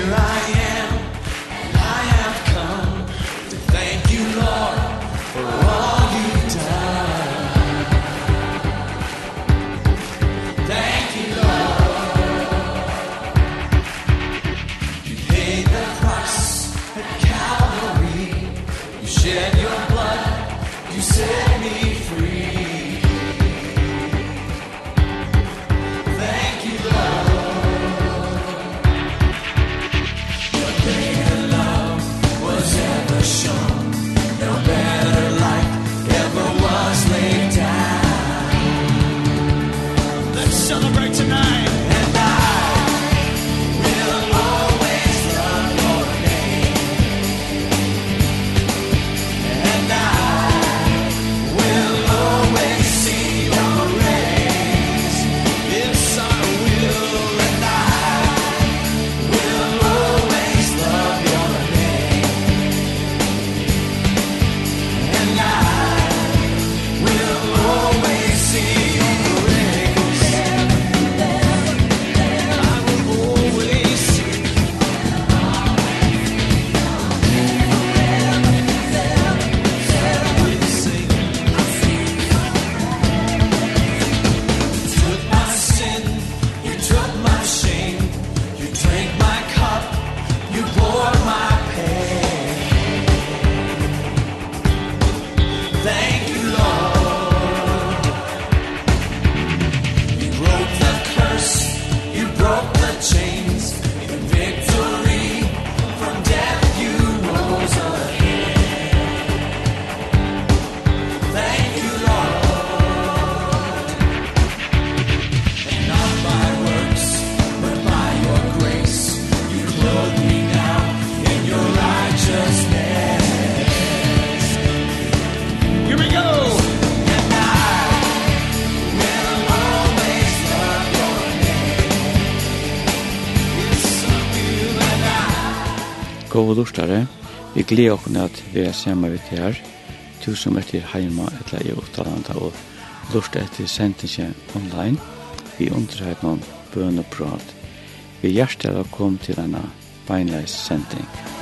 Here I am gode lortare. Vi gleder oss at vi er sammen med dere her. Tusen er til heima eller i Uttalanda og lort etter sendingen online. Vi underheter noen bøn og prat. Vi hjertet å komme til denne beinleis sending.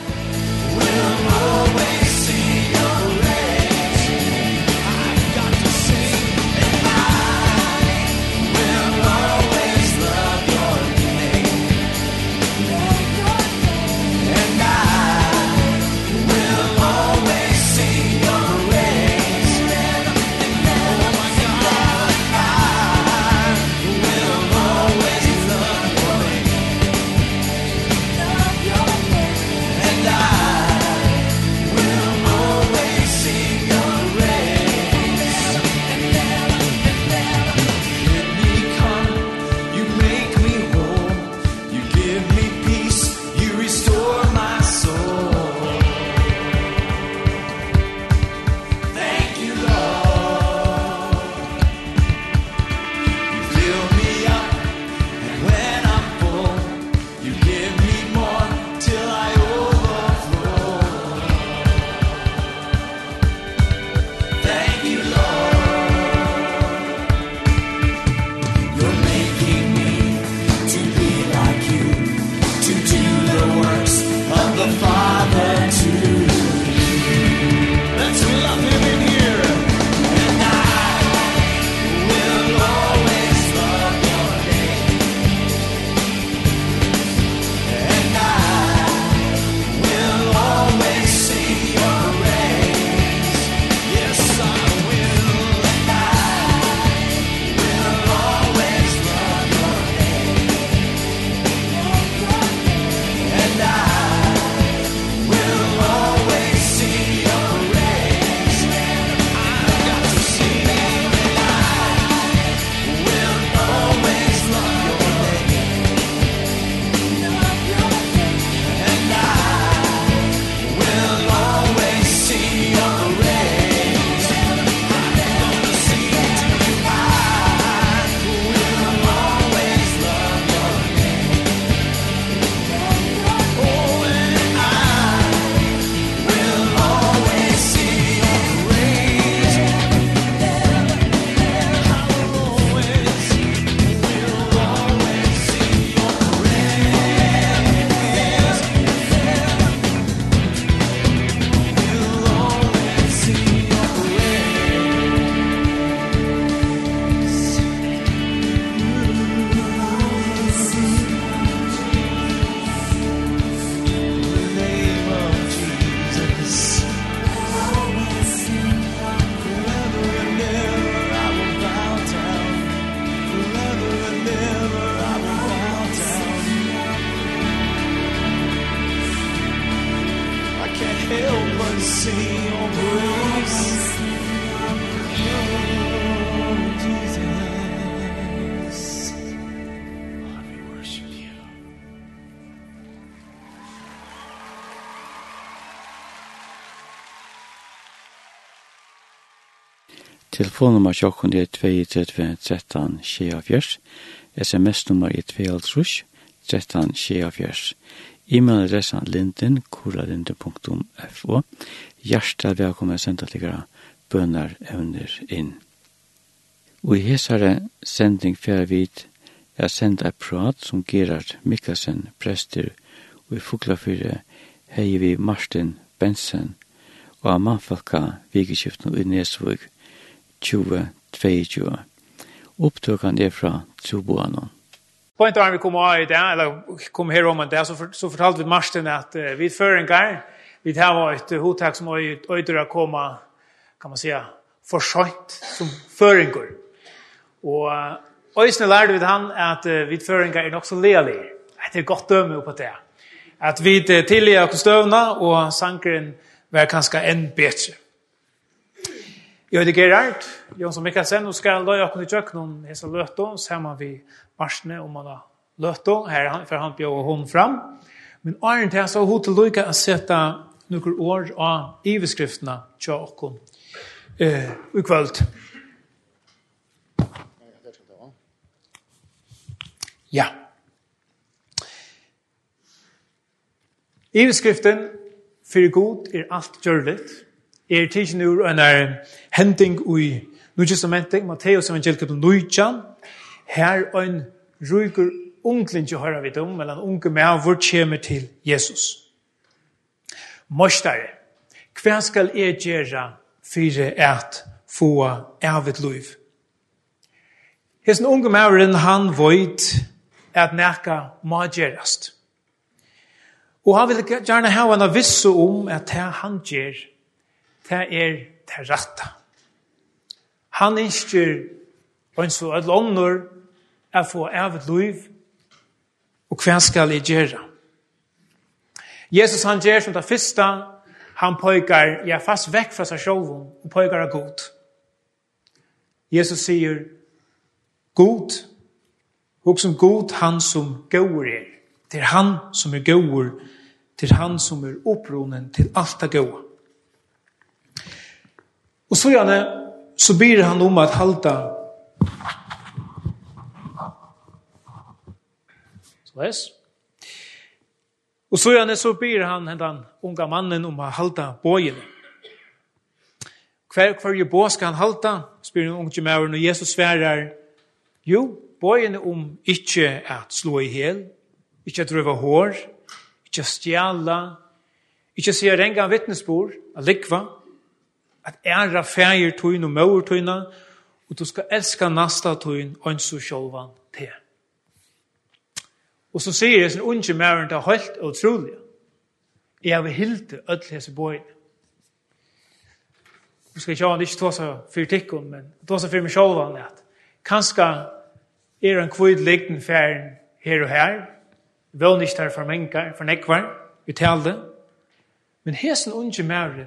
Telefonnummer sjokken er 32 13 24, sms-nummer er 52 13 24. E-mailadressen linden, kuralinde.fo. Hjertelig velkommen å sende til dere bønner evner inn. Og i hesare sending fer vid er sendt et prat som Gerard Mikkelsen, prester, og i Fuglafyre heier vi Martin Bensen og av mannfolka vikeskiften i Nesvøk 2022. Opptøkene er fra Troboanon. På en dag vi kom av i det, eller kom her om det, så, for, så fortalte vi Marsten at uh, vi fører en gang, vi tar var et uh, hotak som øyder å komme, kan man säga, for skjønt som føringer. Og uh, øyne lærte vi han at uh, vi føringer er nok så lelig. Det er godt dømme på det. At vi uh, tilgjør oss støvna, og sankeren var kanskje enn bedre. Jeg heter Gerard, Jonsson Mikkelsen, og skal løye åpne i kjøkkenen hese løtå, sammen vi marsne om alle løtå, her for han bjør hun fram. Men åren til så hun til lykke å sette noen år av iveskriftene til åkken eh, i kveld. Ja. Iveskriften, for god er alt gjørligt, er tidsen ur en er hending ui Nujestamentet, Matteus evangeliet kapitel 9, her en ryger unglinje høyra vi om, mellan unge med hvor kommer til Jesus. Mostare, hva skal jeg gjøre for at få ervet liv? Hesten unge mæren, han veit at nekka må gjørast. Og han vil gjerne ha en avisse om at det han gjør det er det rette. Han ønsker, en så et lønner, å få av et liv, og hva skal jeg gjøre? Jesus han gjør som det første, han pøyker, jeg er fast vekk fra seg selv, og pøyker av god. Jesus sier, god, og som god han som går er. Det er han som er går, det er han som er opprunnen til alt det gåur. Og så gjerne, så ber han om at halta. Så är Og så gjerne, så ber han den unga mannen om at halta bågen. Hver kvar jo båg skal han halta? Spyr den unge mauren och Jesus sverar, Jo, bågen om inte at slå i hel, inte at röva hår, inte att stjäla, inte att säga renga vittnesbord, at likva, at æra fægir tøyn og møver tøyna, og du skal elska nasta tøyn og så sjálvan te. Og så sier jeg sin unge mæren til høylt og utrolig. Jeg vil hilde ødel hese bøyne. Du skal sjá han ikke tåsa for tikkun, men tåsa for meg sjálvan at kanska er en kvid liggen færen her og her, vel ikke her for mengar, for nekvar, vi talde, men hesen unge mæren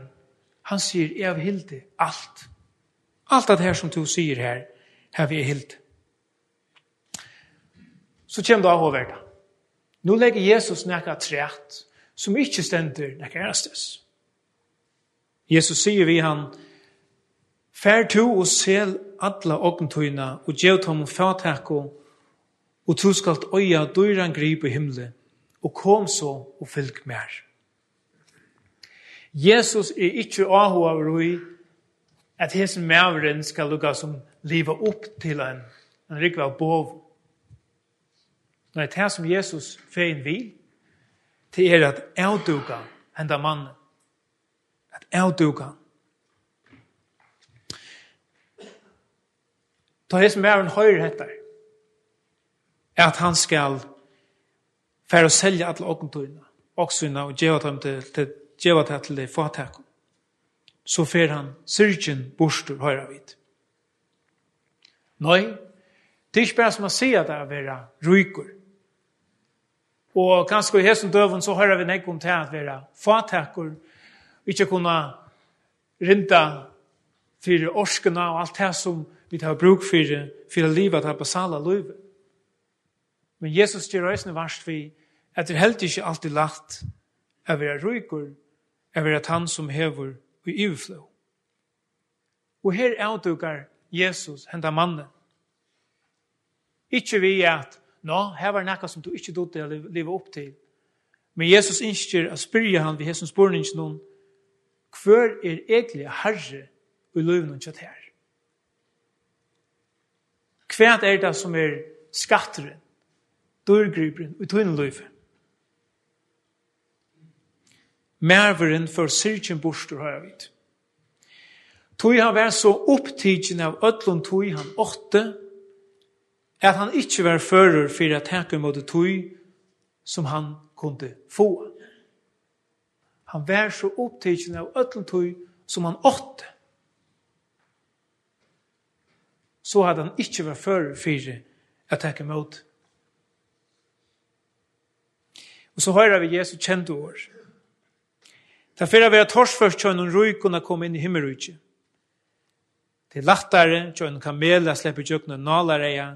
Han sier, jeg har hilt det, alt. Alt det her som du sier her, har vi hilt. Så kommer du av å være. Nå legger Jesus nekka træt, som ikke stender nekka erestes. Jesus sier vi han, Fær to og sel alla ogntuina og gjev tom fatakko og to skalt øya døyran grip i himle og kom så og fylg mer. Jesus er ikkje av i at hesen mævren skal lukka som liva opp til en, en rikva bov. Nei, det som Jesus fein vil, det er at avduka henda mannen. At avduka. Ta hesen mævren høyre hettar at han skal fære selja selge alle åkentøyene, åksynene og gjøre dem til, til djeva det til det fatakom. Så fer han syrkjen bostur, høyra vid. Nei, det er ikke bare som å si at det er vera rykur. Og kanskje i hesten døven så høyra vi nek om til at vera fatakom, ikke kunne rinda fyrir orskena og alt det som vi tar bruk fyrir, fyrir livet her på sala livet. Men Jesus gjør øyne varst vi at det helt ikke alltid lagt å være ryker er at han som hever i ivflå. Og her avdukar Jesus henda mannen. Ikkje vi at, nå, her var nekka som du ikkje dotte å leva opp til. Men Jesus innskjer å spyrja han ved hesson spurningen noen, hver er egentlig herre i løvnen kjøtt her? Hva er det som er skatteren, dørgriperen og tøyne løvnen? Merveren for syrkjen borster har jeg vidt. Tog har vært så opptidgen av ødlund tog han åtte, at han ikke var fører for å han mot måtte tog som han kunde få. Han var så opptidgen av ødlund tog som han åtte. Så hadde han ikke vært fører for å han mot. måtte. Og så hører vi Jesu kjente ord. Det er for å være torsførst til noen røy kunne komme inn i himmelrykket. Det er lettere til noen kameler slipper kjøkken og naler eier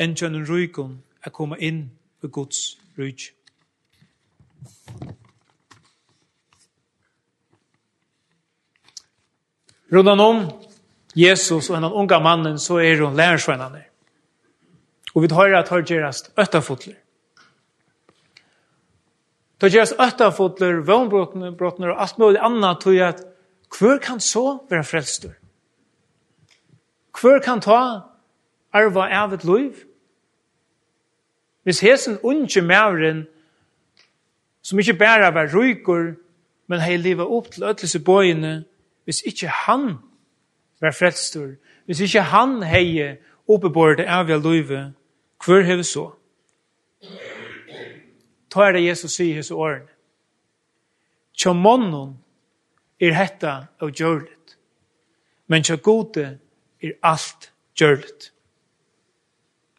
enn til noen røy kunne komme inn i Guds rykket. Rundan om Jesus og hennan unga mannen så er hun lærersvennene. Og vi tar at her gjerast øttafotler. Det gjøres øttafotler, vannbrotner og alt mulig annet til at hver kan så være frelstur? Hver kan ta arva av et liv? Hvis hesen unge mævren, som ikke bare var ryker, men hei livet opp til ødelse bøyene, hvis ikke han var frelstur, hvis ikke han hei oppebord av et liv, hver hei så? ta er det Jesus sier hese årene. Tja månen er hetta og gjørlet, men tja gode er alt gjørlet.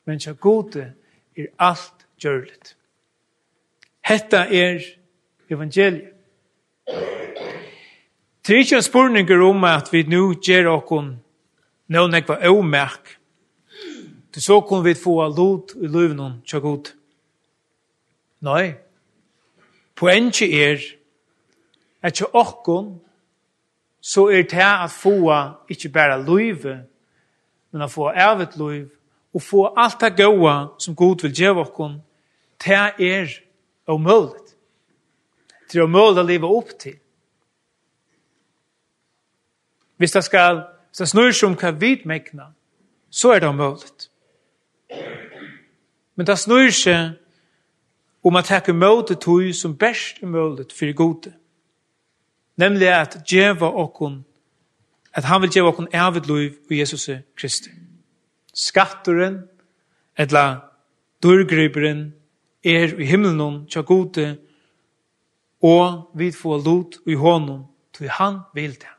Men tja gode er alt gjørlet. Hetta er evangeliet. Det er ikke en spurning om at vi nå gjør okken noen ekva omerk. Det så kunne vi få lot i løvnen tja gode. Nei, poenget er at ikke okkon så er det at få ikke bare løyve, men at få ervet løyve, og få alt det gode som Gud vil gjøre okkon, det er omøyligt. Det er omøyligt å leve opp til. Hvis det skal, hvis det snur som hva vi mekna, så er det omøyligt. Men det snur seg om at teker møte tog som best er mulig for gode. Nemlig at djeva okkon, at han vil djeva okkon evigt liv i Jesus Kristi. Skatteren, etla dørgryberen, er i himmelen tja gode, og vi får lot i hånden, til han vil det.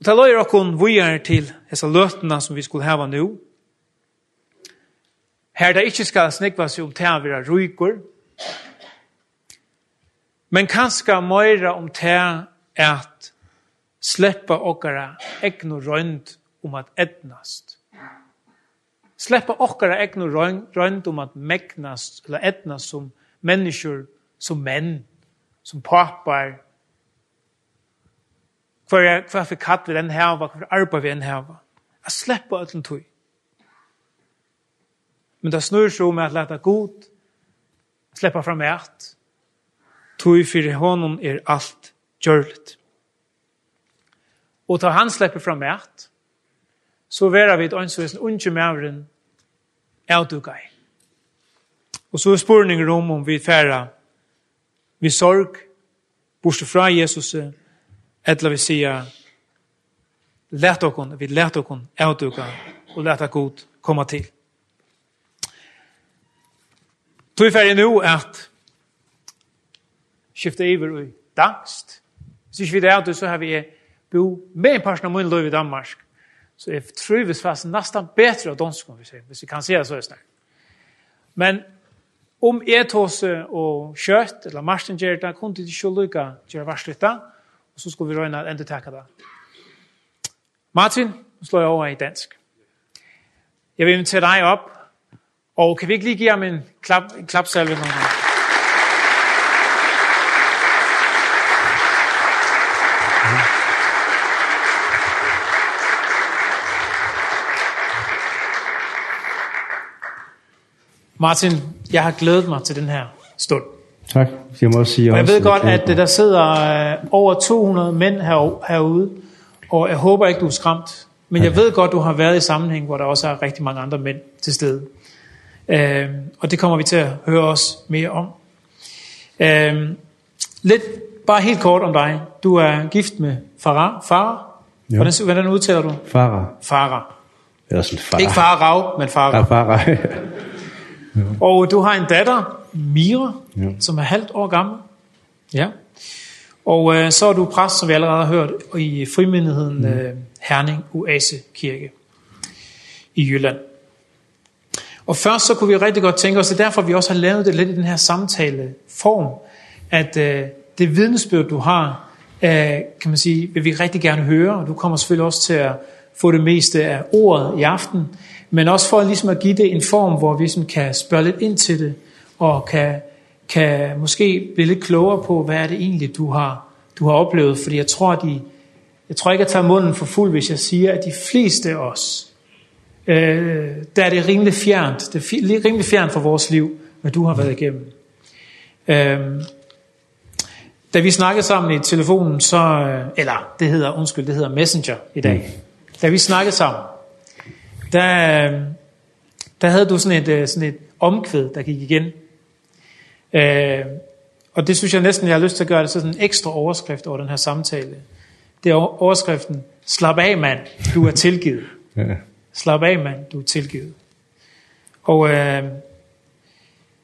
Og ta løyer okkon vujar til hessa løtena som vi skulle heva nu, Her det ikke skal snikvas om til å være ryker, men kanskje mer om til at sleppa okkara egnu røynd om at etnast. Sleppa okkara egnu røynd om at megnast eller etnast som mennesker, som menn, som papar, hva er for katt vi den hava, hva vi arbeid vi den hava. A sleppa ötlen tog. Men det snur seg om at leta god, sleppa fram eit, tog fyrir honom er alt gjørligt. Og ta han slepper fram eit, så vera vi et ansvisen unge mævren eutugai. Og så er spurninger om om vi færa vi sorg, borste fra Jesus, etla vi sia, let okkon, vi let okkon eutuga, og leta god komma til. Tog fer nu at skifta iver i dangst. Hvis ikke vi det er så har vi bo med en person av min lov i Danmark. Så jeg tror vi fast nesten bedre av dansk, om vi sier, hvis vi kan se det så snart. Men om jeg tås og kjøtt, eller marsen gjør det, kunne det ikke lykke gjøre varslytta, og så skulle vi røyne enda takke det. Martin, nå slår jeg over i dansk. Jeg vil invitere deg opp Og kan vi ikke lige give ham en klap, en klapsalve? Nogen? Martin, jeg har glædet mig til den her stund. Tak. Jeg må også sige og jeg også, ved godt, at der sidder over 200 mænd herude, og jeg håber ikke, du er skræmt. Men jeg ved godt, du har været i sammenhæng, hvor der også er rigtig mange andre mænd til stede. Øh, og det kommer vi til at høre os mere om. Øh, lidt, bare helt kort om dig. Du er gift med Farah. Farah? Hvordan, hvordan udtaler du? Farah. Farah. Det er sådan far. Ikke Farah, men Farah. Ja, Farah. ja. Og du har en datter, Mira, ja. som er halvt år gammel. Ja. Og øh, så er du præst, som vi allerede har hørt, i frimindigheden mm. øh, Herning Oase Kirke i Jylland. Og først så kunne vi rigtig godt tænke os, det er derfor vi også har lavet det lidt i den her samtaleform, at øh, det vidnesbyrd, du har, øh, kan man sige, vil vi rigtig gerne høre, og du kommer selvfølgelig også til at få det meste af ordet i aften, men også for ligesom at give det en form, hvor vi ligesom kan spørge lidt ind til det, og kan, kan måske blive lidt klogere på, hvad er det egentlig, du har, du har oplevet. Fordi jeg tror, de, jeg tror ikke, at jeg tager munden for fuld, hvis jeg siger, at de fleste af os, øh, der er det rimelig fjernt. Det er rimelig fjernt for vores liv, hvad du har været igennem. Ehm da vi snakkede sammen i telefonen, så, eller det hedder, undskyld, det hedder Messenger i dag. Mm. Da vi snakkede sammen, der, der havde du sådan et, sådan et omkvæd, der gik igen. Øh, og det synes jeg næsten, jeg har lyst til at gøre det så sådan en ekstra overskrift over den her samtale. Det er overskriften, slap af mand, du er tilgivet. ja. Slap af, mand. Du er tilgivet. Og øh,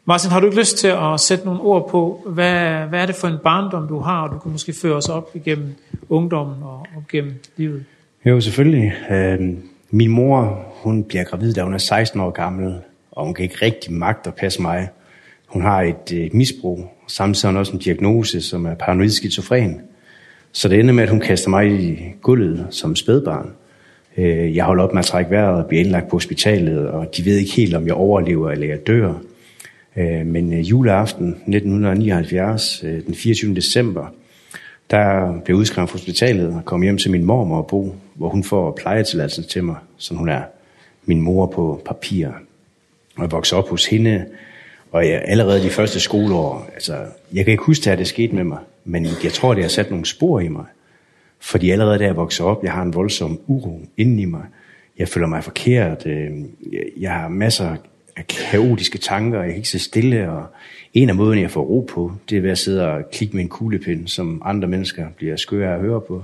Martin, har du ikke lyst til at sætte nogle ord på, hvad, hvad er det for en barndom, du har, og du kan måske føre os op igennem ungdommen og op igennem livet? Jo, selvfølgelig. Øh, min mor, hun bliver gravid, da hun er 16 år gammel, og hun kan ikke rigtig magt at passe mig. Hun har et øh, misbrug, og samtidig har hun også en diagnose, som er paranoid skizofren. Så det ender med, at hun kaster mig i gulvet som spædbarn. Øh, jeg holder op med at trække vejret og bliver indlagt på hospitalet, og de ved ikke helt, om jeg overlever eller jeg dør. Øh, men øh, juleaften 1979, øh, den 24. december, der blev udskrevet fra hospitalet og kom hjem til min mormor og bo, hvor hun får plejetilladelsen til mig, som hun er min mor på papir. Og jeg voksede op hos hende, og jeg, allerede de første skoleår, altså, jeg kan ikke huske, at det skete med mig, men jeg tror, det har sat nogle spor i mig. Fordi allerede da jeg voksede op, jeg har en voldsom uro inden i mig. Jeg føler mig forkert. Øh, Jeg har masser af kaotiske tanker, jeg kan ikke sidde stille. Og en af måderne, jeg får ro på, det er ved at sidde og klikke med en kuglepind, som andre mennesker bliver skøre at høre på.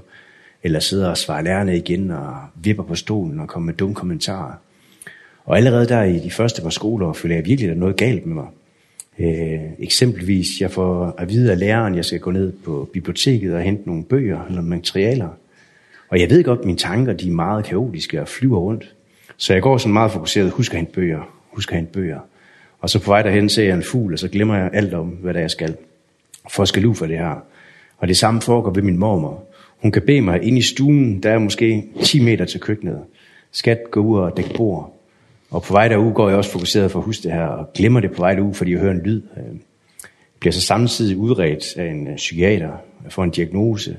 Eller sidde og svare lærerne igen og vipper på stolen og komme med dumme kommentarer. Og allerede der i de første par skoler føler jeg virkelig, at der er noget galt med mig. Øh, eksempelvis, jeg får at vide af læreren, jeg skal gå ned på biblioteket og hente nogle bøger eller materialer. Og jeg ved godt, at mine tanker de er meget kaotiske og flyver rundt. Så jeg går sådan meget fokuseret, husk at hente bøger, husk at hente bøger. Og så på vej derhen ser jeg en fugl, og så glemmer jeg alt om, hvad der jeg skal. For at skal for det her. Og det samme foregår ved min mormor. Hun kan bede mig ind i stuen, der er måske 10 meter til køkkenet. Skat, gå ud og dæk bord. Og på vej derude går jeg også fokuseret for at huske det her, og glemmer det på vej derude, fordi jeg hører en lyd. Jeg bliver så samtidig udredt af en psykiater for en diagnose.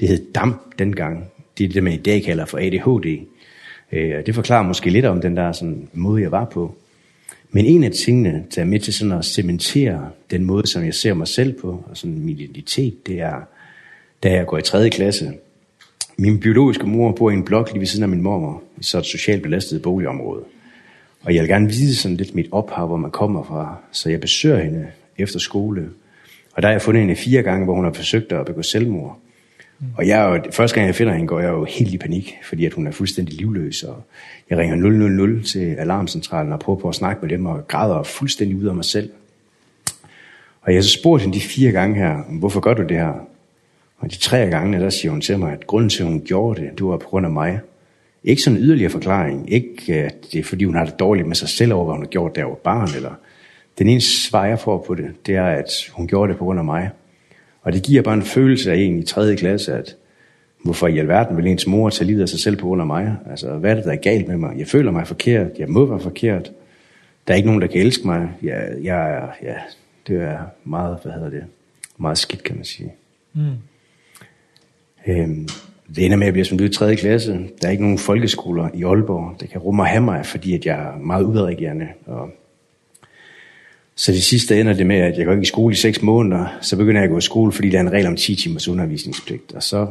Det hed DAMP dengang. Det er det, man i dag kalder for ADHD. Det forklarer måske lidt om den der sådan, måde, jeg var på. Men en af tingene, der er med til sådan at cementere den måde, som jeg ser mig selv på, og sådan min identitet, det er, da jeg går i 3. klasse. Min biologiske mor bor i en blok lige ved siden af min mormor, i så et socialt belastet boligområde. Og jeg vil gerne vide sådan lidt mit ophav, hvor man kommer fra. Så jeg besøger hende efter skole. Og der har jeg fundet hende fire gange, hvor hun har forsøgt at begå selvmord. Og jeg er jo, første gang jeg finder hende, går jeg jo helt i panik, fordi at hun er fuldstændig livløs. Og jeg ringer 000 til alarmcentralen og prøver på at snakke med dem, og græder fuldstændig ud af mig selv. Og jeg har så spurgt hende de fire gange her, hvorfor gør du det her? Og de tre gange, der siger hun til mig, at grunden til, at hun gjorde det, det var på grund af mig. Ikke sådan en yderligere forklaring. Ikke at det er, fordi hun har det dårligt med sig selv over, hvad hun har gjort, da jeg var barn. Eller. Den eneste svar, jeg får på det, det er, at hun gjorde det på grund af mig. Og det giver bare en følelse af en i tredje klasse, at hvorfor i alverden vil ens mor tage livet af sig selv på grund af mig? Altså, hvad er det, der er galt med mig? Jeg føler mig forkert. Jeg må være forkert. Der er ikke nogen, der kan elske mig. Jeg, jeg, ja, det er meget, hvad hedder det, meget skidt, kan man sige. Mm. Ehm, det ender med at blive som lyd 3. klasse. Der er ikke nogen folkeskoler i Aalborg. Det kan rumme og have mig, fordi at jeg er meget udadreagerende. Og så det sidste ender det med, at jeg går ikke i skole i 6 måneder. Så begynder jeg at gå i skole, fordi der er en regel om 10 timers undervisningspligt. Og så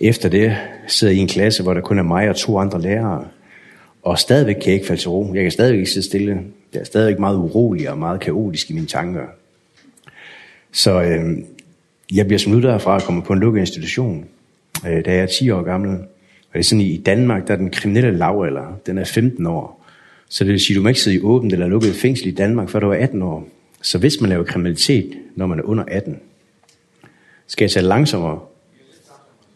efter det sidder jeg i en klasse, hvor der kun er mig og to andre lærere. Og stadigvæk kan jeg ikke falde til ro. Jeg kan stadigvæk ikke sidde stille. Jeg er stadigvæk meget urolig og meget kaotisk i mine tanker. Så øh, jeg bliver smidt derfra og kommer på en lukket institution øh, da jeg er 10 år gammel. Og det er sådan, i Danmark, der er den kriminelle lavalder, den er 15 år. Så det vil sige, du må ikke sidde i åbent eller lukket fængsel i Danmark, før du er 18 år. Så hvis man laver kriminalitet, når man er under 18, skal jeg tage langsommere?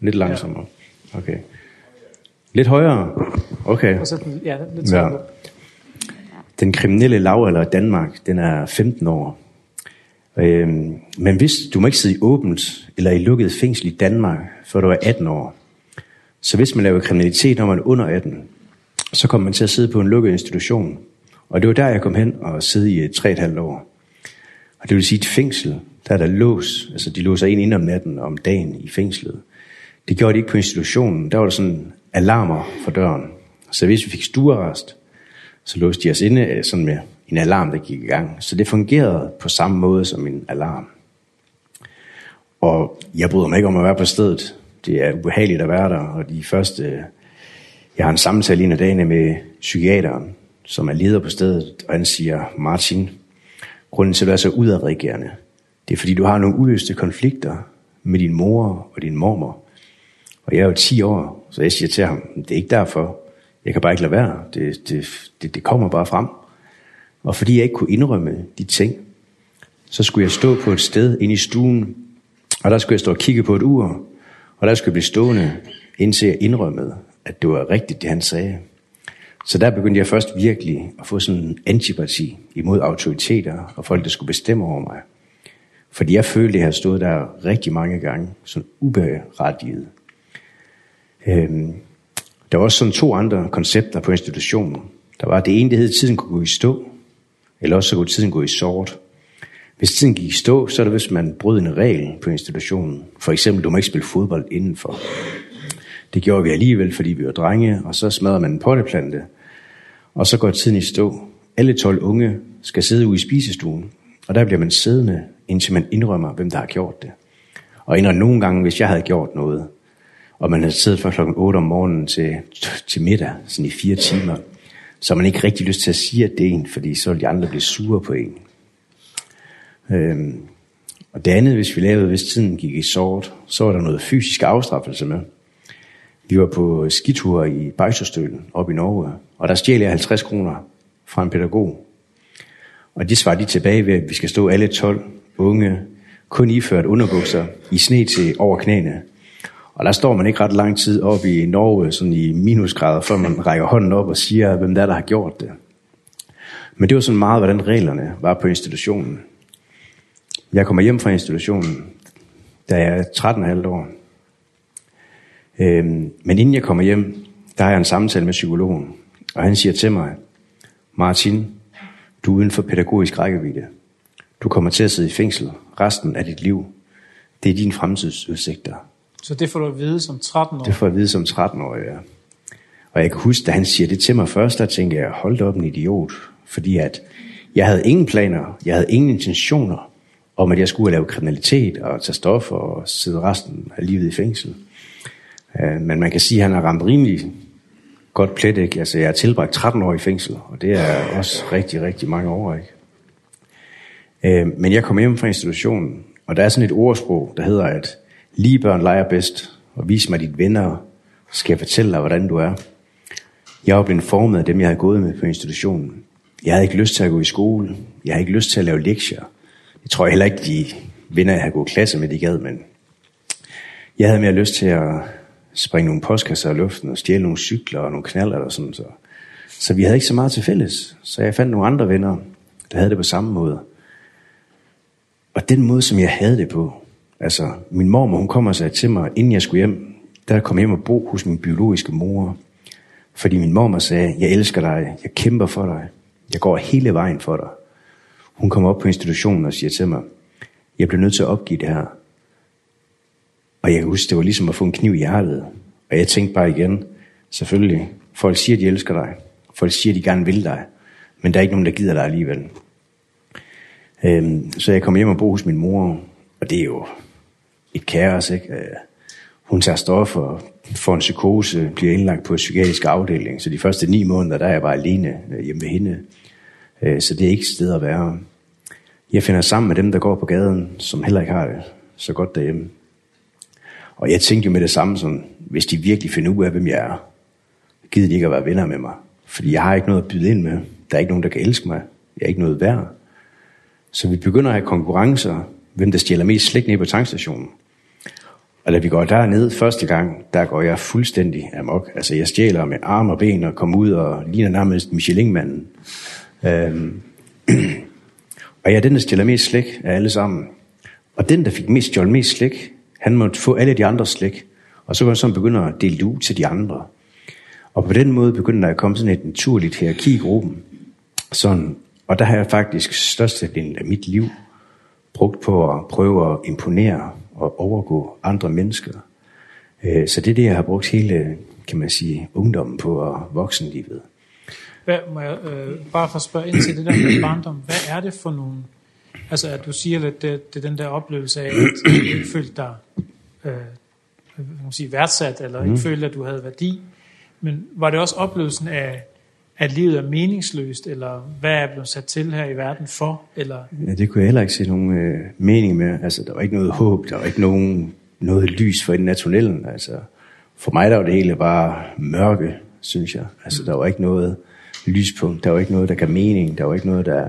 Lidt langsommere. Okay. Lidt højere? Okay. Og så, ja, lidt ja. Den kriminelle lavalder i Danmark, den er 15 år. Øhm, men hvis du må ikke sidde i åbent eller i lukket fængsel i Danmark, før du er 18 år, så hvis man laver kriminalitet, når man er under 18, så kommer man til at sidde på en lukket institution. Og det var der, jeg kom hen og sidde i 3,5 år. Og det vil sige, et fængsel, der er der lås. Altså, de låser en ind om natten og om dagen i fængslet. Det gjorde de ikke på institutionen. Der var der sådan alarmer for døren. Så hvis vi fik stuerrest, så låste de os inde sådan med en alarm, der gik i gang. Så det fungerede på samme måde som en alarm. Og jeg bryder mig ikke om at være på stedet. Det er ubehageligt at være der, og de første... Jeg har en samtale en af dagene med psykiateren, som er leder på stedet, og han siger, Martin, grunden til at du er så udadreagerende, det er fordi du har nogle uløste konflikter med din mor og din mormor. Og jeg er jo 10 år, så jeg siger til ham, det er ikke derfor. Jeg kan bare ikke lade være. Det, det, det, det kommer bare frem. Og fordi jeg ikke kunne indrømme de ting, så skulle jeg stå på et sted inde i stuen, og der skulle jeg stå og kigge på et ur, og der skulle jeg blive stående, indtil jeg indrømmede, at det var rigtigt, det han sagde. Så der begyndte jeg først virkelig at få sådan en antipati imod autoriteter og folk, der skulle bestemme over mig. Fordi jeg følte, at jeg havde stået der rigtig mange gange, sådan uberettiget. Øhm, der var også sådan to andre koncepter på institutionen. Der var det ene, det hed, tiden kunne gå i stå, Eller også så kunne tiden gå i sort. Hvis tiden gik i stå, så er det, hvis man brød en regel på institutionen. For eksempel, du må ikke spille fodbold indenfor. Det gjorde vi alligevel, fordi vi var drenge, og så smadrer man en potteplante. Og så går tiden i stå. Alle 12 unge skal sidde ude i spisestuen, og der bliver man siddende, indtil man indrømmer, hvem der har gjort det. Og indrømmer nogle gange, hvis jeg havde gjort noget, og man havde siddet fra klokken 8 om morgenen til, til middag, sådan i fire timer, så har man ikke rigtig lyst til at sige, at det er en, fordi så vil de andre blive sure på en. Øhm, og det andet, hvis vi lavede, hvis tiden gik i sort, så var der noget fysisk afstraffelse med. Vi var på skitur i Bejsøstølen op i Norge, og der stjæl jeg 50 kroner fra en pædagog. Og det svarer de tilbage ved, at vi skal stå alle 12 unge, kun iført underbukser, i sne til over knæene, Og der står man ikke ret lang tid oppe i Norge, sådan i minusgrader, før man rækker hånden op og siger, hvem der, der har gjort det. Men det var sådan meget, hvordan reglerne var på institutionen. Jeg kommer hjem fra institutionen, da jeg er 13,5 år. Øhm, men inden jeg kommer hjem, der har jeg en samtale med psykologen, og han siger til mig, Martin, du er uden for pædagogisk rækkevidde. Du kommer til at sidde i fængsel resten af dit liv. Det er dine fremtidsudsigter. Så det får du at vide som 13 år. Det får jeg at vide som 13-årig, ja. Og jeg kan huske, da han siger det til mig først, der tænkte jeg, hold da op en idiot. Fordi at jeg havde ingen planer, jeg havde ingen intentioner om, at jeg skulle lave kriminalitet og tage stoffer og sidde resten af livet i fængsel. Men man kan sige, at han har ramt rimelig godt plet, ikke? Altså, jeg har tilbragt 13 år i fængsel, og det er også rigtig, rigtig mange år, ikke? Øh, men jeg kom hjem fra institutionen, og der er sådan et ordsprog, der hedder, at Lige børn leger bedst, og vis mig dit venner, og skal jeg fortælle dig, hvordan du er. Jeg var blevet formet af dem, jeg havde gået med på institutionen. Jeg havde ikke lyst til at gå i skole. Jeg havde ikke lyst til at lave lektier. Jeg tror heller ikke, de venner, jeg havde gået klasse med, de gad, men jeg havde mere lyst til at springe nogle postkasser i luften og stjæle nogle cykler og nogle knaller og sådan så. Så vi havde ikke så meget til fælles. Så jeg fandt nogle andre venner, der havde det på samme måde. Og den måde, som jeg havde det på, Altså, min mormor, hun kom og sagde til mig, inden jeg skulle hjem, der kom hjem og bo hos min biologiske mor. Fordi min mormor sagde, jeg elsker dig, jeg kæmper for dig, jeg går hele vejen for dig. Hun kom op på institutionen og siger til mig, jeg bliver nødt til at opgive det her. Og jeg husker, det var ligesom at få en kniv i hjertet. Og jeg tænkte bare igen, selvfølgelig, folk siger, de elsker dig. Folk siger, de gerne vil dig. Men der er ikke nogen, der gider dig alligevel. Øhm, så jeg kom hjem og bo hos min mor, og det er jo et kaos, ikke? Hun tager stoffer, får en psykose, bliver indlagt på en psykiatrisk afdeling, så de første ni måneder, der er jeg bare alene hjemme ved hende. Så det er ikke sted at være. Jeg finder sammen med dem, der går på gaden, som heller ikke har det så godt derhjemme. Og jeg tænkte jo med det samme, som, hvis de virkelig finder ud af, hvem jeg er, gider de ikke at være venner med mig. Fordi jeg har ikke noget at byde ind med. Der er ikke nogen, der kan elske mig. Jeg er ikke noget værd. Så vi begynder at have konkurrencer hvem der stjæler mest slik nede på tankstationen. Og da vi går derned første gang, der går jeg fuldstændig amok. Altså jeg stjæler med arm og ben og kommer ud og ligner nærmest Michelin-manden. Øhm. og jeg er den, der stjæler mest slik af alle sammen. Og den, der fik mest stjålet mest slik, han måtte få alle de andre slik. Og så var han sådan begynde at dele ud til de andre. Og på den måde begyndte der at komme sådan et naturligt hierarki i gruppen. Sådan, og der har jeg faktisk størstedelen af mit liv brugt på at prøve at imponere og overgå andre mennesker. Eh så det er det jeg har brugt hele kan man sige ungdommen på og voksenlivet. Hvad må jeg øh, bare for at spørge ind til det der med barndom. Hvad er det for nogle altså at du siger lidt det, det er den der oplevelse af at du ikke følte dig øh, man sige værdsat eller ikke mm. følte at du havde værdi. Men var det også oplevelsen af at livet er meningsløst, eller hvad er blevet sat til her i verden for? Eller... Ja, det kunne jeg heller ikke se nogen øh, mening med. Altså, der var ikke noget håb, der var ikke nogen, noget lys for enden af tunnelen. Altså, for mig der var det hele bare mørke, synes jeg. Altså, der var ikke noget lyspunkt, der var ikke noget, der gav mening, der var ikke noget, der...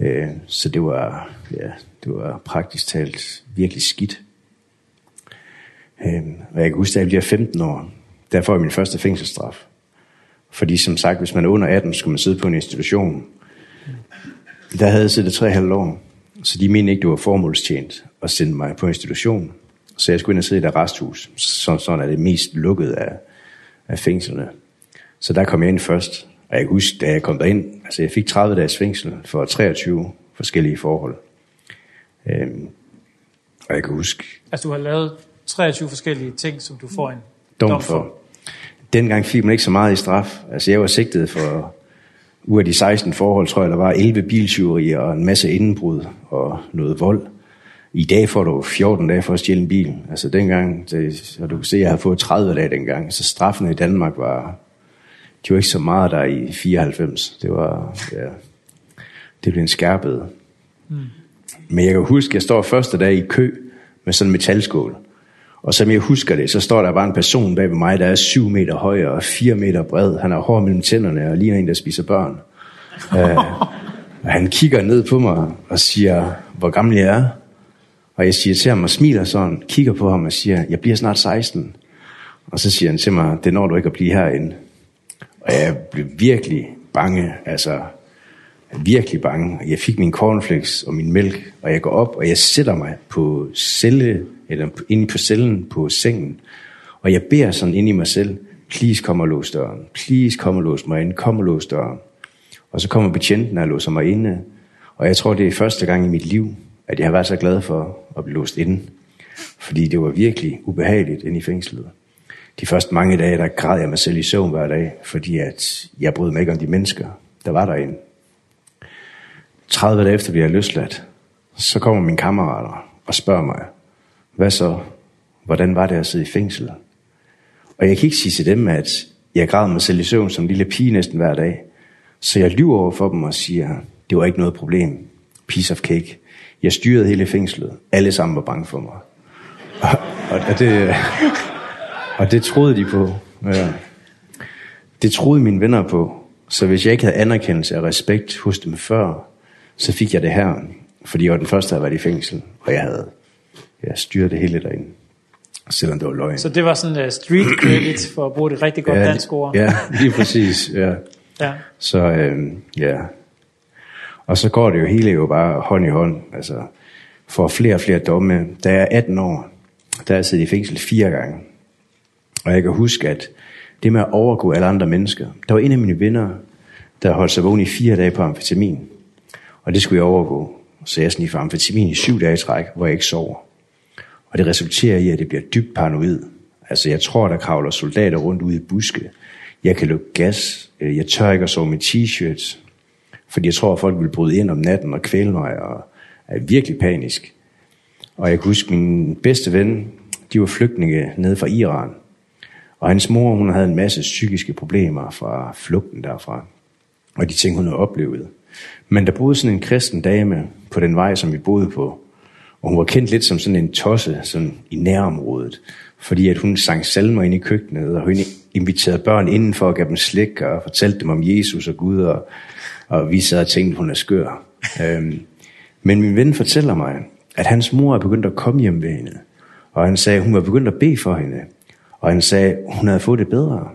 Øh, så det var, ja, det var praktisk talt virkelig skidt. Øh, og jeg kan huske, da jeg bliver 15 år, der får jeg min første fængselsstraf. Fordi som sagt, hvis man er under 18, skal man sidde på en institution. Der havde jeg siddet 3,5 år, så de mente ikke, det var formålstjent at sende mig på institution. Så jeg skulle ind og sidde i et arresthus, som sådan er det mest lukket af, af fængslerne. Så der kom jeg ind først, og jeg kan huske, da jeg kom derind, altså jeg fik 30 dages fængsel for 23 forskellige forhold. Øhm, og jeg kan huske... Altså du har lavet 23 forskellige ting, som du får en. Dom for dengang fik man ikke så meget i straf. Altså jeg var sigtet for ud af de 16 forhold, tror jeg, der var 11 biltyverier og en masse indbrud og noget vold. I dag får du 14 dage for at stjæle en bil. Altså dengang, det, så du kan se, at jeg havde fået 30 dage dengang, så straffen i Danmark var, det var ikke så meget der i 94. Det var, ja, det blev en skærpet. Mm. Men jeg kan huske, at jeg står første dag i kø med sådan en metalskål. Mm Og som jeg husker det, så står der bare en person bag ved mig, der er 7 meter høj og 4 meter bred. Han har hår mellem tænderne og ligner en, der spiser børn. Uh, og han kigger ned på mig og siger, hvor gammel jeg er. Og jeg siger til ham og smiler sådan, kigger på ham og siger, jeg bliver snart 16. Og så siger han til mig, det når du ikke at blive herinde. Og jeg blev virkelig bange, altså virkelig bange. Jeg fik min cornflakes og min mælk, og jeg går op, og jeg sætter mig på celle eller inde på cellen på sengen, og jeg beder sådan ind i mig selv, please kom og lås døren, please kom og lås mig ind, kom og lås døren. Og så kommer betjenten og låser mig inde, og jeg tror, det er første gang i mit liv, at jeg har været så glad for at blive låst inde, fordi det var virkelig ubehageligt inde i fængslet. De første mange dage, der græd jeg mig selv i søvn hver dag, fordi at jeg brød mig ikke om de mennesker, der var derinde. 30 dage efter vi er løsladt, så kommer mine kammerater og spørger mig, hvad så? Hvordan var det at sidde i fængsel? Og jeg kan ikke sige til dem, at jeg græd mig selv i søvn som lille pige næsten hver dag. Så jeg lyver over for dem og siger, det var ikke noget problem. Piece of cake. Jeg styrede hele fængslet. Alle sammen var bange for mig. Og, og, det, og det troede de på. Ja. Det troede mine venner på. Så hvis jeg ikke havde anerkendelse og respekt hos dem før, så fik jeg det her. Fordi jeg var den første, der var i fængsel, og jeg havde jeg styre det hele derinde. Selvom det var løgn. Så det var sådan uh, street credits, for at bruge det rigtig godt ja, dansk ord. ja, lige præcis, ja. ja. Så øhm, ja. Og så går det jo hele jo bare hånd i hånd. Altså, for flere og flere domme. Da jeg er 18 år, der er jeg siddet i fængsel fire gange. Og jeg kan huske, at det med at overgå alle andre mennesker. Der var en af mine venner, der holdt sig vågen i fire dage på amfetamin. Og det skulle jeg overgå. Så jeg sniffede amfetamin i syv dage i træk, hvor jeg ikke sover. Og det resulterer i, at det bliver dybt paranoid. Altså, jeg tror, der kravler soldater rundt ude i buske. Jeg kan lukke gas. Jeg tør ikke at sove med t-shirts. Fordi jeg tror, at folk vil bryde ind om natten og kvæle mig. Og er virkelig panisk. Og jeg kan huske, min bedste ven, de var flygtninge nede fra Iran. Og hans mor, hun havde en masse psykiske problemer fra flugten derfra. Og de ting, hun havde oplevet. Men der boede sådan en kristen dame på den vej, som vi boede på. Og hun var kendt lidt som sådan en tosse sådan i nærområdet, fordi at hun sang salmer ind i køkkenet, og hun inviterede børn indenfor og gav dem slik og fortalte dem om Jesus og Gud, og, og vi sad og tænkte, hun er skør. øhm, men min ven fortæller mig, at hans mor er begyndt at komme hjem ved hende, og han sagde, hun var begyndt at bede for hende, og han sagde, hun havde fået det bedre.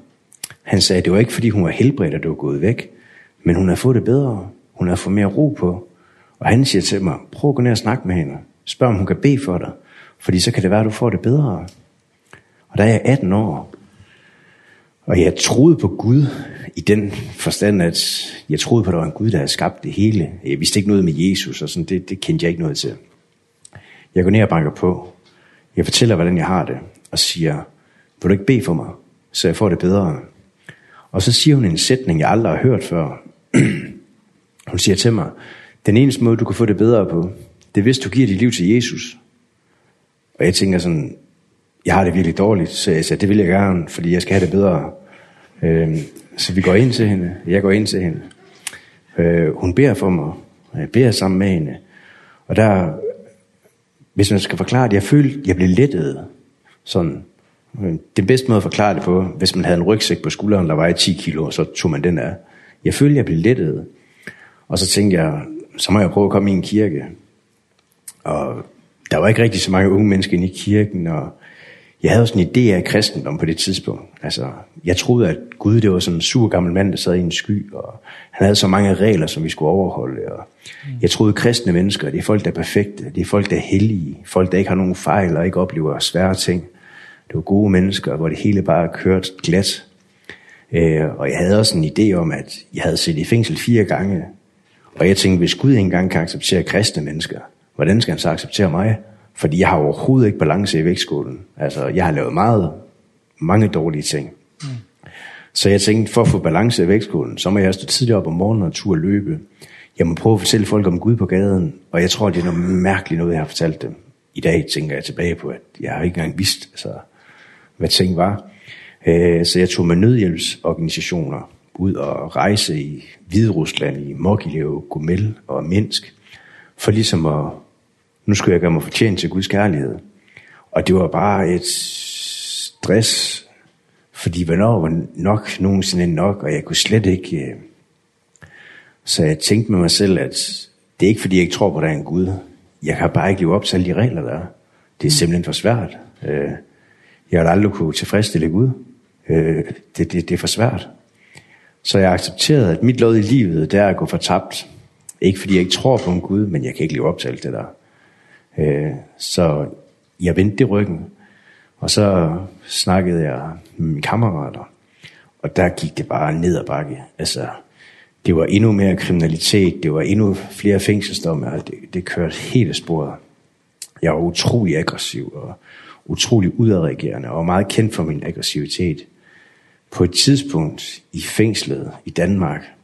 Han sagde, det var ikke fordi hun var helbredt, at det var gået væk, men hun havde fået det bedre, hun havde fået mere ro på, og han siger til mig, prøv at gå ned og snakke med hende, Spørg om hun kan bede for dig, fordi så kan det være, at du får det bedre. Og der er jeg 18 år, og jeg troede på Gud i den forstand, at jeg troede på, at der var en Gud, der havde skabt det hele. Jeg vidste ikke noget med Jesus, og sådan, det, det kendte jeg ikke noget til. Jeg går ned og banker på. Jeg fortæller, hvordan jeg har det, og siger, vil du ikke bede for mig, så jeg får det bedre? Og så siger hun en sætning, jeg aldrig har hørt før. hun siger til mig, den eneste måde, du kan få det bedre på, det er, hvis du giver dit liv til Jesus. Og jeg tænker sådan, jeg har det virkelig dårligt, så jeg sagde, det vil jeg gerne, fordi jeg skal have det bedre. Øhm, så vi går ind til hende, jeg går ind til hende. Øh, hun beder for mig, og jeg beder sammen med hende. Og der, hvis man skal forklare det, jeg følte, jeg blev lettet. Sådan, den bedste måde at forklare det på, hvis man havde en rygsæk på skulderen, der var 10 kilo, så tog man den af. Jeg følte, jeg blev lettet. Og så tænkte jeg, så må jeg prøve at komme i en kirke og der var ikke rigtig så mange unge mennesker inde i kirken, og jeg havde sådan en idé af kristendom på det tidspunkt. Altså, jeg troede, at Gud det var sådan en sur gammel mand, der sad i en sky, og han havde så mange regler, som vi skulle overholde. Og jeg troede, at kristne mennesker, det er folk, der er perfekte, det er folk, der er hellige, folk, der ikke har nogen fejl og ikke oplever svære ting. Det var gode mennesker, hvor det hele bare kørte glat. Øh, og jeg havde også en idé om, at jeg havde siddet i fængsel fire gange, og jeg tænkte, hvis Gud engang kan acceptere kristne mennesker, Hvordan skal han så acceptere mig? Fordi jeg har overhovedet ikke balance i vægtskolen. Altså, jeg har lavet meget, mange dårlige ting. Mm. Så jeg tænkte, for at få balance i vægtskolen, så må jeg stå tidligere op om morgenen og tur løbe. Jeg må prøve at fortælle folk om Gud på gaden, og jeg tror, det er noget mærkeligt noget, jeg har fortalt dem. I dag tænker jeg tilbage på, at jeg har ikke engang vidst, altså, hvad ting var. Øh, så jeg tog med nødhjælpsorganisationer ud og rejse i Hviderusland, i Mogilev, Gomel og Minsk, for ligesom at nu skulle jeg gøre mig fortjent til Guds kærlighed. Og det var bare et stress, fordi hvornår var nok nogensinde nok, og jeg kunne slet ikke... Så jeg tænkte med mig selv, at det er ikke fordi, jeg ikke tror på, at der er en Gud. Jeg kan bare ikke leve op til alle de regler, der er. Det er simpelthen for svært. Jeg har aldrig kunne tilfredsstille Gud. Det, det, det er for svært. Så jeg accepterede, at mit lod i livet, det er at gå fortabt. Ikke fordi jeg ikke tror på en Gud, men jeg kan ikke leve op til alt det der. Øh, så jeg vendte i ryggen, og så snakkede jeg med mine kammerater, og der gik det bare ned ad bakke. Altså, det var endnu mere kriminalitet, det var endnu flere fængselsdomme, og det, det kørte helt af sporet. Jeg var utrolig aggressiv og utrolig udadreagerende, og meget kendt for min aggressivitet. På et tidspunkt i fængslet i Danmark,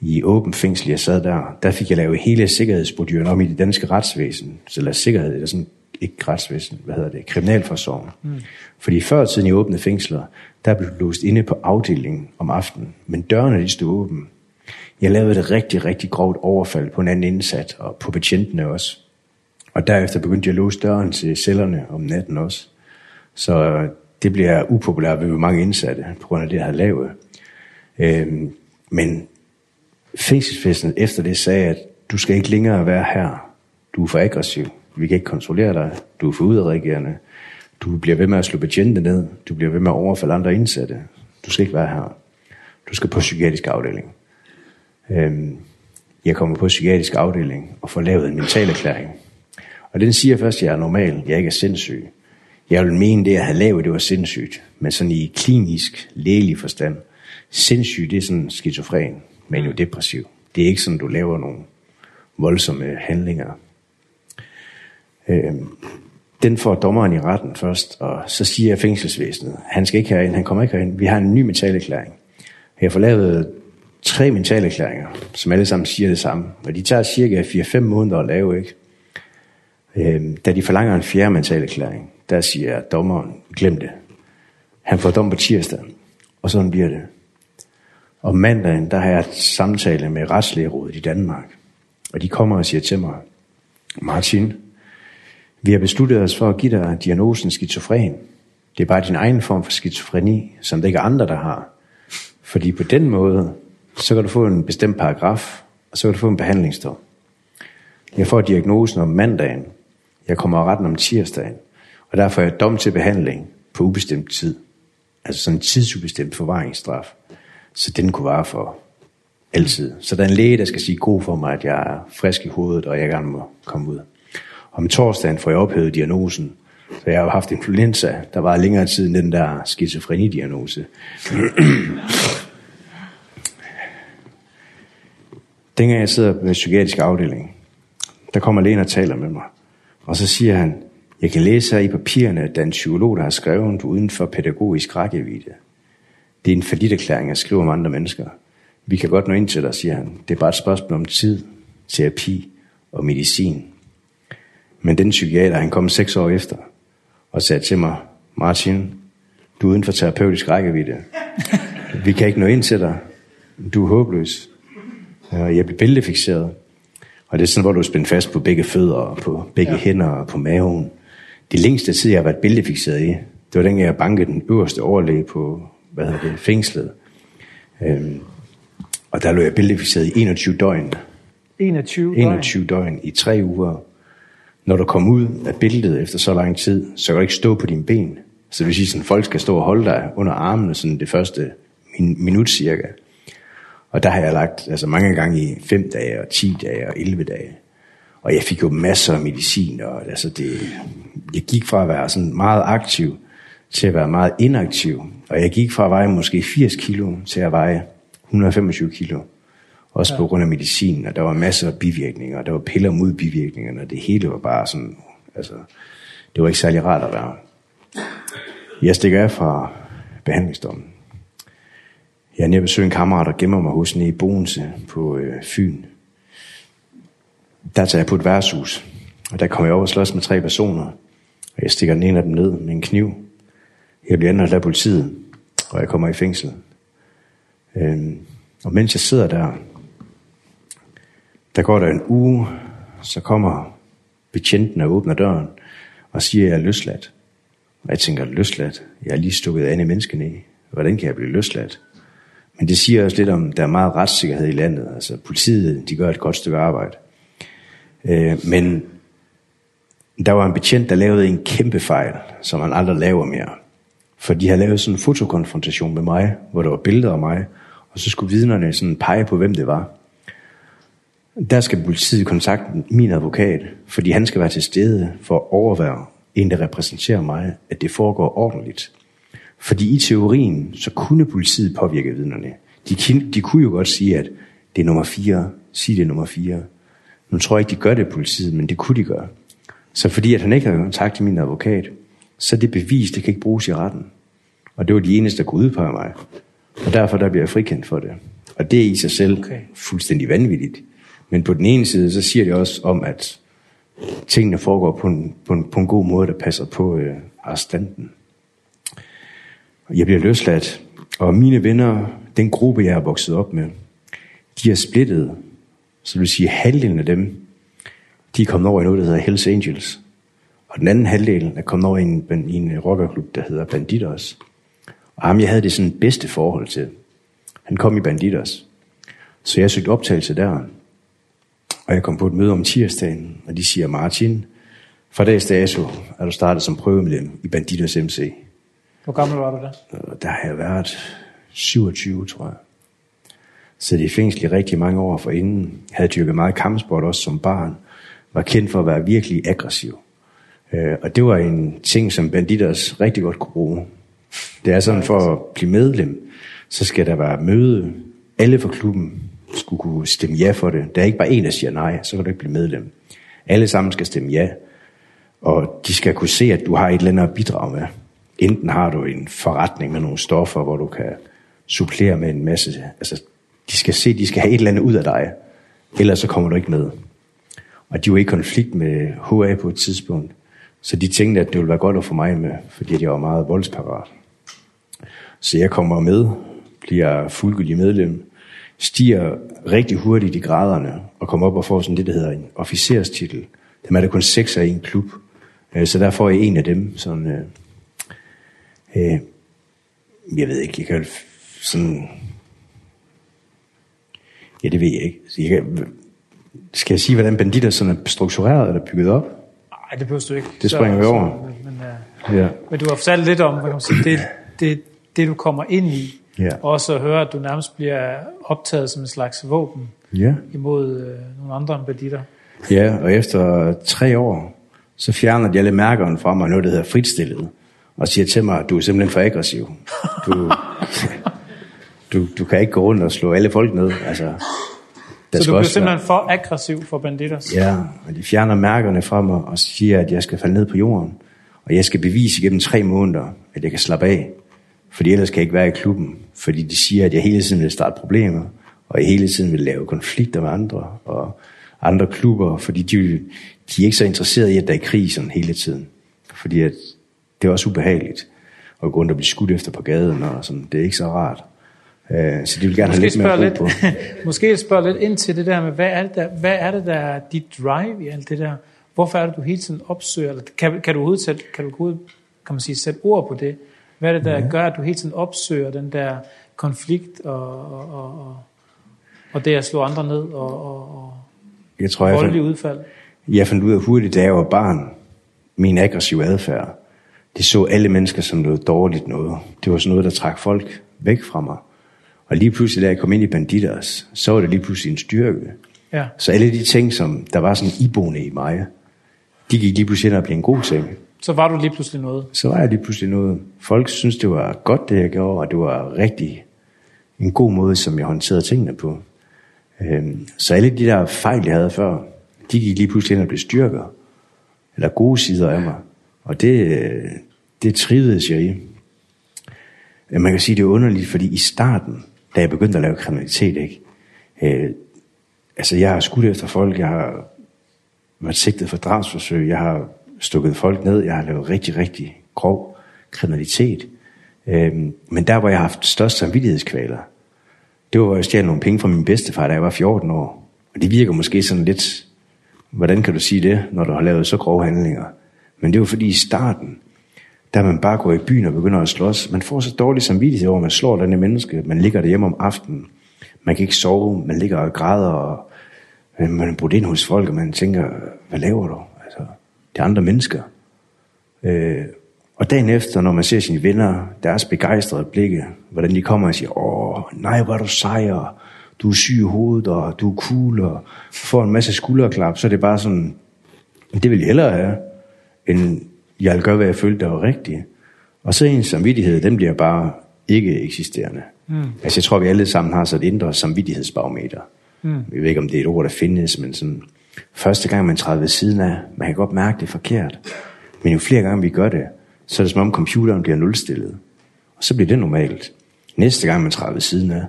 i åben fængsel, jeg sad der, der fik jeg lavet hele sikkerhedsproduren om i det danske retsvæsen, så lad sikkerhed, eller sådan ikke retsvæsen, hvad hedder det, kriminalforsorgen. Mm. Fordi før tiden i åbne fængsler, der blev du låst inde på afdelingen om aftenen, men dørene de stod åben. Jeg lavede et rigtig, rigtig grovt overfald på en anden indsat, og på betjentene også. Og derefter begyndte jeg at låse døren til cellerne om natten også. Så det bliver upopulært ved mange indsatte, på grund af det, jeg havde lavet. Øhm, men fængselsfesten, efter det sagde, at du skal ikke længere være her. Du er for aggressiv. Vi kan ikke kontrollere dig. Du er for udadreagerende. Du bliver ved med at slå betjente ned. Du bliver ved med at overfalde andre indsatte. Du skal ikke være her. Du skal på psykiatrisk afdeling. Øhm, jeg kommer på psykiatrisk afdeling og får lavet en mental erklæring. Og den siger først, at jeg er normal. Jeg ikke er sindssyg. Jeg vil mene, det jeg havde lavet, det var sindssygt. Men sådan i klinisk, lægelig forstand. Sindssyg, det er sådan skizofren men jo depressiv. Det er ikke sådan, du laver nogle voldsomme handlinger. Øhm, den får dommeren i retten først, og så siger jeg fængselsvæsenet, han skal ikke herind, han kommer ikke herind, vi har en ny mentalerklæring. Jeg får lavet tre mentalerklæringer, som alle sammen siger det samme, og de tager cirka 4-5 måneder at lave, ikke? Øhm, da de forlanger en fjerde mentalerklæring, der siger dommeren, glem det. Han får dom på tirsdag, og sådan bliver det. Og mandagen, der har jeg et samtale med Retslægerådet i Danmark. Og de kommer og siger til mig, Martin, vi har besluttet os for at give dig diagnosen skizofren. Det er bare din egen form for skizofreni, som det ikke er andre, der har. Fordi på den måde, så kan du få en bestemt paragraf, og så kan du få en behandlingsdom. Jeg får diagnosen om mandagen. Jeg kommer af retten om tirsdagen. Og derfor er jeg dom til behandling på ubestemt tid. Altså sådan en tidsubestemt forvaringsstraf. Så den kunne vare for altid. Så der er en læge, der skal sige god for mig, at jeg er frisk i hovedet, og jeg gerne må komme ud. Og med torsdagen får jeg ophævet diagnosen. Så jeg har jo haft influenza, der var længere tid end den der skizofreni-diagnose. Dengang jeg sidder ved psykiatrisk afdeling, der kommer lægen og taler med mig. Og så siger han, jeg kan læse her i papirerne, at der er en psykolog, der har skrevet uden for pædagogisk rækkevidde. Det er en forlit erklæring at skrive om andre mennesker. Vi kan godt nå ind til dig, siger han. Det er bare et spørgsmål om tid, terapi og medicin. Men den psykiater, han kom seks år efter og sagde til mig, Martin, du er uden for terapeutisk rækkevidde. Vi kan ikke nå ind til dig. Du er håbløs. Og jeg blev billedfixeret. Og det er sådan, hvor du er spændt fast på begge fødder, og på begge ja. hænder og på maven. Det længste tid, jeg har været billedfixeret i, det var den, jeg bankede den øverste overlæge på hvad hedder det, fængslet. Øhm, og der lå jeg billedficeret i 21 døgn. 21 døgn? 21 døgn i tre uger. Når du kom ud af billedet efter så lang tid, så kan du ikke stå på dine ben. Så det vil sige, at folk skal stå og holde dig under armene sådan det første min minut cirka. Og der har jeg lagt altså mange gange i 5 dage og 10 dage og 11 dage. Og jeg fik jo masser af medicin, og altså det, jeg gik fra at være sådan meget aktiv til at være meget inaktiv. Og jeg gik fra at veje måske 80 kilo til at veje 125 kilo. Også ja. på grund af medicin, og der var masser af bivirkninger, og der var piller mod bivirkningerne, og det hele var bare sådan, altså, det var ikke særlig rart at være. Jeg stikker af fra behandlingsdommen. Jeg er nede besøg en kammerat, der gemmer mig hos nede i Bogense på øh, Fyn. Der tager jeg på et værtshus, og der kommer jeg over og slås med tre personer, og jeg stikker den ene af dem ned med en kniv, Jeg bliver anholdt af politiet, og jeg kommer i fængsel. Øhm, og mens jeg sidder der, der går der en uge, så kommer betjenten og åbner døren og siger, at jeg er løsladt. Og jeg tænker, løsladt? Jeg er lige stukket af en menneske ned. Hvordan kan jeg blive løsladt? Men det siger også lidt om, at der er meget retssikkerhed i landet. Altså politiet, de gør et godt stykke arbejde. Øh, men der var en betjent, der lavede en kæmpe fejl, som han aldrig laver mere. For de havde lavet sådan en fotokonfrontation med mig, hvor der var billeder af mig, og så skulle vidnerne sådan pege på, hvem det var. Der skal politiet kontakte min advokat, fordi han skal være til stede for at overvære en, der repræsenterer mig, at det foregår ordentligt. Fordi i teorien, så kunne politiet påvirke vidnerne. De, de kunne jo godt sige, at det er nummer 4, sig det er nummer 4. Nu tror jeg ikke, de gør det politiet, men det kunne de gøre. Så fordi at han ikke havde kontakt til min advokat, så det bevis, det kan ikke bruges i retten. Og det var de eneste, der kunne udpege mig. Og derfor der bliver jeg frikendt for det. Og det er i sig selv okay. fuldstændig vanvittigt. Men på den ene side, så siger det også om, at tingene foregår på en, på en, på en god måde, der passer på øh, arrestanten. Jeg bliver løsladt, og mine venner, den gruppe, jeg har vokset op med, de er splittet. Så det vil sige, halvdelen af dem, de er kommet over i noget, der hedder Hells Angels. Og den anden halvdel er kommet over i en, i en rockerklub, der hedder Banditos. Og ham, jeg havde det sådan bedste forhold til. Han kom i Banditos. Så jeg søgte optagelse der. Og jeg kom på et møde om tirsdagen, og de siger, Martin, fra dags dato er du startet som prøvemedlem i Banditos MC. Hvor gammel var du da? Der har jeg været 27, tror jeg. Så i fængsel i rigtig mange år forinden. Jeg havde dyrket meget kampsport også som barn. Var kendt for at være virkelig aggressiv. Øh, og det var en ting, som banditers rigtig godt kunne bruge. Det er sådan, for at blive medlem, så skal der være møde. Alle fra klubben skulle kunne stemme ja for det. Der er ikke bare en, der siger nej, så kan du ikke blive medlem. Alle sammen skal stemme ja, og de skal kunne se, at du har et eller andet at bidrage med. Enten har du en forretning med nogle stoffer, hvor du kan supplere med en masse... Altså, de skal se, de skal have et eller andet ud af dig, ellers så kommer du ikke med. Og de var i konflikt med HA på et tidspunkt, Så de tænkte, at det ville være godt at få mig med, fordi jeg var meget voldsparat. Så jeg kommer med, bliver fuldgyldig medlem, stiger rigtig hurtigt i graderne, og kommer op og får sådan det, der hedder en officerstitel. Dem er der kun seks af en klub, så der får jeg en af dem, sådan, øh, øh, jeg ved ikke, jeg kan sådan, ja, det ved jeg ikke. Så jeg kan, skal jeg sige, hvordan banditter sådan er struktureret eller bygget op? Nej, det behøver du ikke. Det springer så, vi over. Så, men, uh, ja. men du har fortalt lidt om, hvad kan man sige, det, det, det du kommer ind i. Ja. Og også at høre, at du nærmest bliver optaget som en slags våben ja. imod uh, nogle andre banditter. Ja, og efter tre år, så fjerner de alle mærkerne fra mig, noget der hedder fritstillet, og siger til mig, at du er simpelthen for aggressiv. Du, du, du kan ikke gå rundt og slå alle folk ned. Altså, der så du bliver simpelthen for aggressiv for Bandidos? Ja, og de fjerner mærkerne fra mig og siger, at jeg skal falde ned på jorden. Og jeg skal bevise igennem tre måneder, at jeg kan slappe af. Fordi ellers kan jeg ikke være i klubben. Fordi de siger, at jeg hele tiden vil starte problemer. Og jeg hele tiden vil lave konflikter med andre og andre klubber. Fordi de, de er ikke så interesserede i, at der er krig sådan hele tiden. Fordi at det er også ubehageligt at gå rundt og blive skudt efter på gaden. Og sådan. Det er ikke så rart. Eh, så de vil gerne Måske have lidt mere ro på. Måske spørge lidt ind til det der med, hvad er det, der, hvad er det der er dit drive i alt det der? Hvorfor er det, du hele tiden opsøger, eller kan, kan du overhovedet sætte, kan du overhovedet, kan man sige, sætte ord på det? Hvad er det, der ja. gør, at du hele tiden opsøger den der konflikt og, og, og, og det at slå andre ned og, og, og jeg tror, jeg voldelige udfald? Jeg fandt ud af hurtigt, da jeg var barn, min aggressive adfærd. Det så alle mennesker som noget dårligt noget. Det var sådan noget, der trak folk væk fra mig. Og lige pludselig, da jeg kom ind i Banditas, så var det lige pludselig en styrke. Ja. Så alle de ting, som der var sådan iboende i mig, de gik lige pludselig ind og blev en god ting. Så var du lige pludselig noget? Så var jeg lige pludselig noget. Folk synes det var godt, det jeg gjorde, og det var rigtig en god måde, som jeg håndterede tingene på. Øhm, så alle de der fejl, jeg havde før, de gik lige pludselig ind og blev styrker. Eller gode sider af mig. Og det, det trivedes jeg i. Man kan sige, det er underligt, fordi i starten, da jeg begyndte at lave kriminalitet, ikke? Øh, altså, jeg har skudt efter folk, jeg har været sigtet for drabsforsøg, jeg har stukket folk ned, jeg har lavet rigtig, rigtig grov kriminalitet. Øhm, men der, hvor jeg har haft størst samvittighedskvaler, det var, hvor jeg stjal nogle penge fra min bedstefar, da jeg var 14 år. Og det virker måske sådan lidt, hvordan kan du sige det, når du har lavet så grove handlinger? Men det var fordi i starten, der man bare går i byen og begynder at slås. Man får så dårlig samvittighed over, at man slår denne menneske. Man ligger derhjemme om aftenen. Man kan ikke sove. Man ligger og græder. Og man er brudt ind hos folk, og man tænker, hvad laver du? Altså, det er andre mennesker. Øh, og dagen efter, når man ser sine venner, deres begejstrede blikke, hvordan de kommer og siger, åh, nej, hvor er du sej, og du er syg i hovedet, og du er cool, og får en masse skulderklap, så er det bare sådan, det vil jeg hellere have, end jeg vil gøre, hvad jeg følte, der var rigtigt. Og så en samvittighed, den bliver bare ikke eksisterende. Mm. Altså jeg tror, vi alle sammen har så et indre samvittighedsbarometer. Mm. Jeg ved ikke, om det er et ord, der findes, men sådan, første gang man træder ved siden af, man kan godt mærke, det er forkert. Men jo flere gange vi gør det, så er det som om computeren bliver nulstillet. Og så bliver det normalt. Næste gang man træder ved siden af,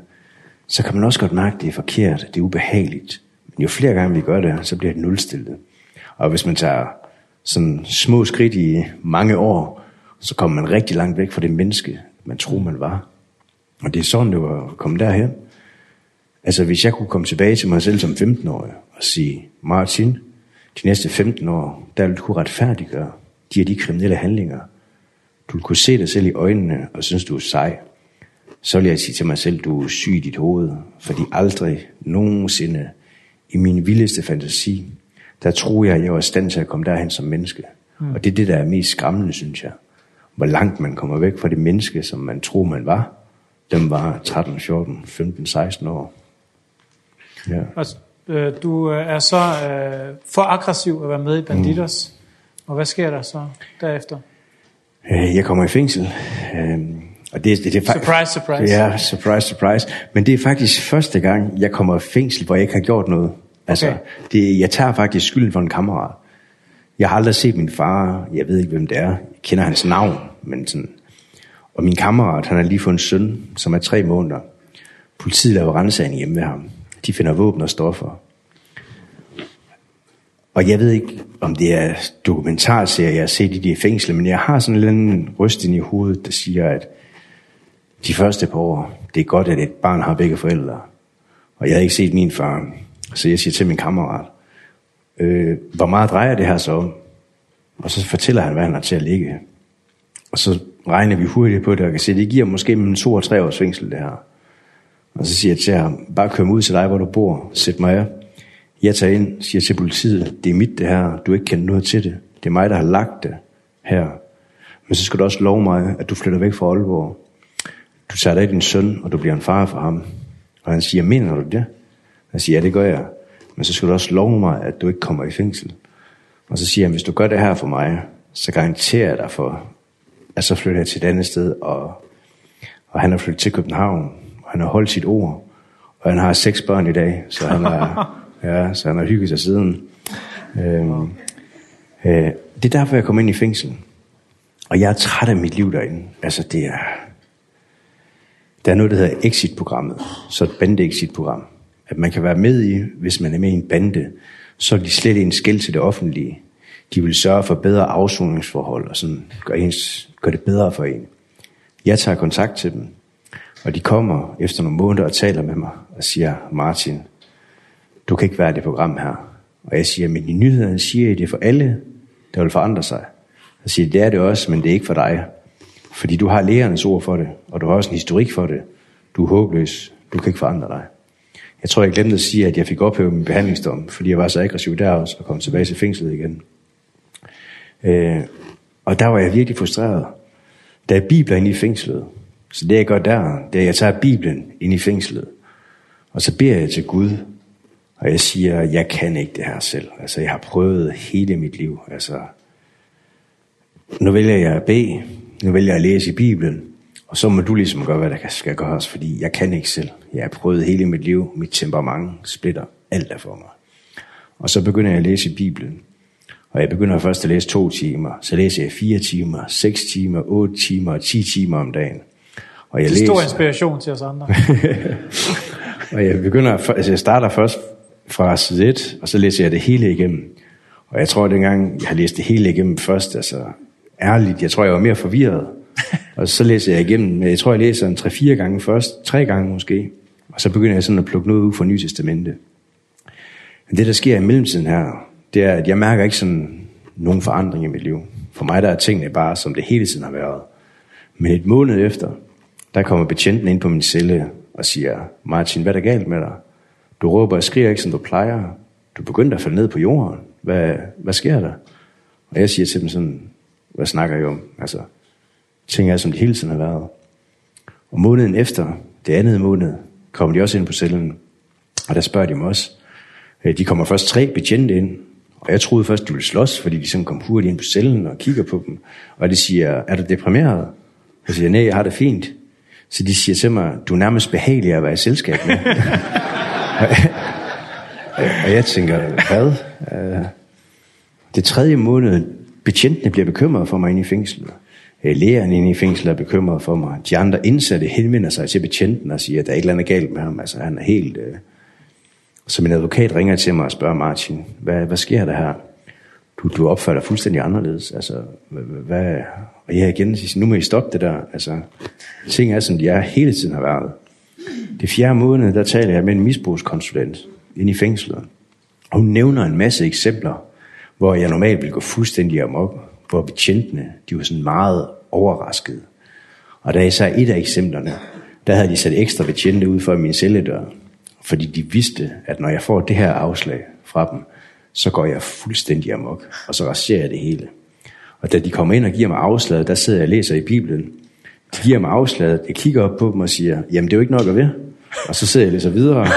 så kan man også godt mærke, det er forkert, det er ubehageligt. Men jo flere gange vi gør det, så bliver det nulstillet. Og hvis man tager sådan små skridt i mange år, så kom man rigtig langt væk fra det menneske, man troede, man var. Og det er sådan, det var at komme derhen. Altså, hvis jeg kunne komme tilbage til mig selv som 15-årig og sige, Martin, de næste 15 år, der vil du kunne retfærdiggøre de her de kriminelle handlinger. Du vil kunne se dig selv i øjnene og synes, du er sej. Så vil jeg sige til mig selv, du er syg i dit hoved, fordi aldrig nogensinde i min vildeste fantasi der tror jeg, at jeg var i stand til at komme derhen som menneske. Mm. Og det er det, der er mest skræmmende, synes jeg. Hvor langt man kommer væk fra det menneske, som man tror, man var. Dem var 13, 14, 15, 16 år. Ja. Og øh, du er så øh, for aggressiv at være med i Bandidos. Mm. Og hvad sker der så derefter? Jeg kommer i fængsel. Øhm, og det, det, det er surprise, surprise. Ja, surprise, surprise. Men det er faktisk første gang, jeg kommer i fængsel, hvor jeg ikke har gjort noget. Altså, okay. det, jeg tager faktisk skylden for en kammerat. Jeg har aldrig set min far, jeg ved ikke, hvem det er. Jeg kender hans navn, men sådan... Og min kammerat, han har lige fået en søn, som er tre måneder. Politiet laver rensagning hjemme ved ham. De finder våben og stoffer. Og jeg ved ikke, om det er dokumentarserier, jeg har set i de fængsler, men jeg har sådan en anden ryst ind i hovedet, der siger, at de første par år, det er godt, at et barn har begge forældre. Og jeg havde ikke set min far. Så jeg siger til min kammerat, øh, hvor meget drejer det her så om? Og så fortæller han, hvad han har til at ligge. Og så regner vi hurtigt på det, og kan se, det giver måske mellem to og tre års fængsel, det her. Og så siger jeg til ham, bare kør mig ud til dig, hvor du bor, sæt mig af. Jeg tager ind, siger til politiet, det er mit det her, du ikke kender noget til det. Det er mig, der har lagt det her. Men så skal du også love mig, at du flytter væk fra Aalborg. Du tager dig din søn, og du bliver en far for ham. Og han siger, mener du det? Jeg siger, ja, det gør jeg. Men så skal du også love mig, at du ikke kommer i fængsel. Og så siger han, hvis du gør det her for mig, så garanterer jeg dig for, at så flytter jeg til et andet sted. Og, og han har flyttet til København, og han har holdt sit ord. Og han har seks børn i dag, så han har, ja, så han har hygget sig siden. Øhm, øh, det er derfor, jeg kom ind i fængsel. Og jeg er træt af mit liv derinde. Altså, det er... Der er noget, der hedder Exit-programmet. Så et bande-exit-program at man kan være med i, hvis man er med i en bande, så er de slet en skæld til det offentlige. De vil sørge for bedre afsoningsforhold, og sådan gør, ens, gør det bedre for en. Jeg tager kontakt til dem, og de kommer efter nogle måneder og taler med mig og siger, Martin, du kan ikke være i det program her. Og jeg siger, men i nyhederne siger I det er for alle, der vil forandre sig. Jeg siger, det er det også, men det er ikke for dig. Fordi du har lærernes ord for det, og du har også en historik for det. Du er håbløs, du kan ikke forandre dig. Jeg tror, jeg glemte at sige, at jeg fik ophævet min behandlingsdom, fordi jeg var så aggressiv der også, og kom tilbage til fængslet igen. Øh, og der var jeg virkelig frustreret. Der er bibler inde i fængslet. Så det jeg gør der, det er, at jeg tager Bibelen ind i fængslet. Og så beder jeg til Gud, og jeg siger, jeg kan ikke det her selv. Altså, jeg har prøvet hele mit liv. Altså, nu vælger jeg at bede, nu vælger jeg at læse i Bibelen, og så må du ligesom gøre, hvad der skal gøres, fordi jeg kan ikke selv. Jeg har prøvet hele mit liv, mit temperament splitter alt er for mig. Og så begynder jeg at læse Bibelen. Og jeg begynder først at læse to timer, så læser jeg fire timer, seks timer, otte timer og ti timer om dagen. Og jeg det er læser... stor inspiration til os andre. og jeg, begynder, altså jeg starter først fra side 1, og så læser jeg det hele igennem. Og jeg tror, at dengang jeg har læst det hele igennem først, altså ærligt, jeg tror, jeg var mere forvirret, Og så læser jeg igennem, jeg tror jeg læser en 3-4 gange først, 3 gange måske, og så begynder jeg sådan at plukke noget ud fra Nye Testamente. Men det der sker i mellemtiden her, det er, at jeg mærker ikke sådan nogen forandring i mit liv. For mig der er tingene bare, som det hele tiden har været. Men et måned efter, der kommer betjenten ind på min celle og siger, Martin, hvad er der galt med dig? Du råber og skriger ikke, som du plejer. Du begyndte at falde ned på jorden. Hvad, hvad sker der? Og jeg siger til dem sådan, hvad snakker I om? Altså, tænker jeg, som det hele tiden har været. Og måneden efter, det andet måned, kom de også ind på cellen, og der spørger de mig også. De kommer først tre betjente ind, og jeg troede først, de ville slås, fordi de sådan kom hurtigt ind på cellen og kigger på dem. Og de siger, er du deprimeret? Jeg siger, nej, jeg har det fint. Så de siger til mig, du er nærmest behagelig at være i selskab med. og jeg tænker, hvad? Det tredje måned, betjentene bliver bekymrede for mig inde i fængslet. Lægeren inde i fængslet er bekymret for mig. De andre indsatte henvender sig til betjenten og siger, at der er et eller andet galt med ham. Altså, han er helt... Øh... Så min advokat ringer til mig og spørger Martin, hvad, hvad sker der her? Du, du opfører dig fuldstændig anderledes. Altså, hvad... Og jeg igen siger, nu må I stoppe det der. Altså, ting er, som de er hele tiden har været. Det fjerde måned, der taler jeg med en misbrugskonsulent inde i fængslet. Og hun nævner en masse eksempler, hvor jeg normalt ville gå fuldstændig amok hvor betjentene, de var sådan meget overraskede. Og da er sagde et af eksemplerne, der havde de sat ekstra betjente ud for min celledør, fordi de vidste, at når jeg får det her afslag fra dem, så går jeg fuldstændig amok, og så raserer jeg det hele. Og da de kommer ind og giver mig afslaget, der sidder jeg og læser i Bibelen. De giver mig afslaget, jeg kigger op på dem og siger, jamen det er jo ikke nok at være. Og så sidder jeg og læser videre.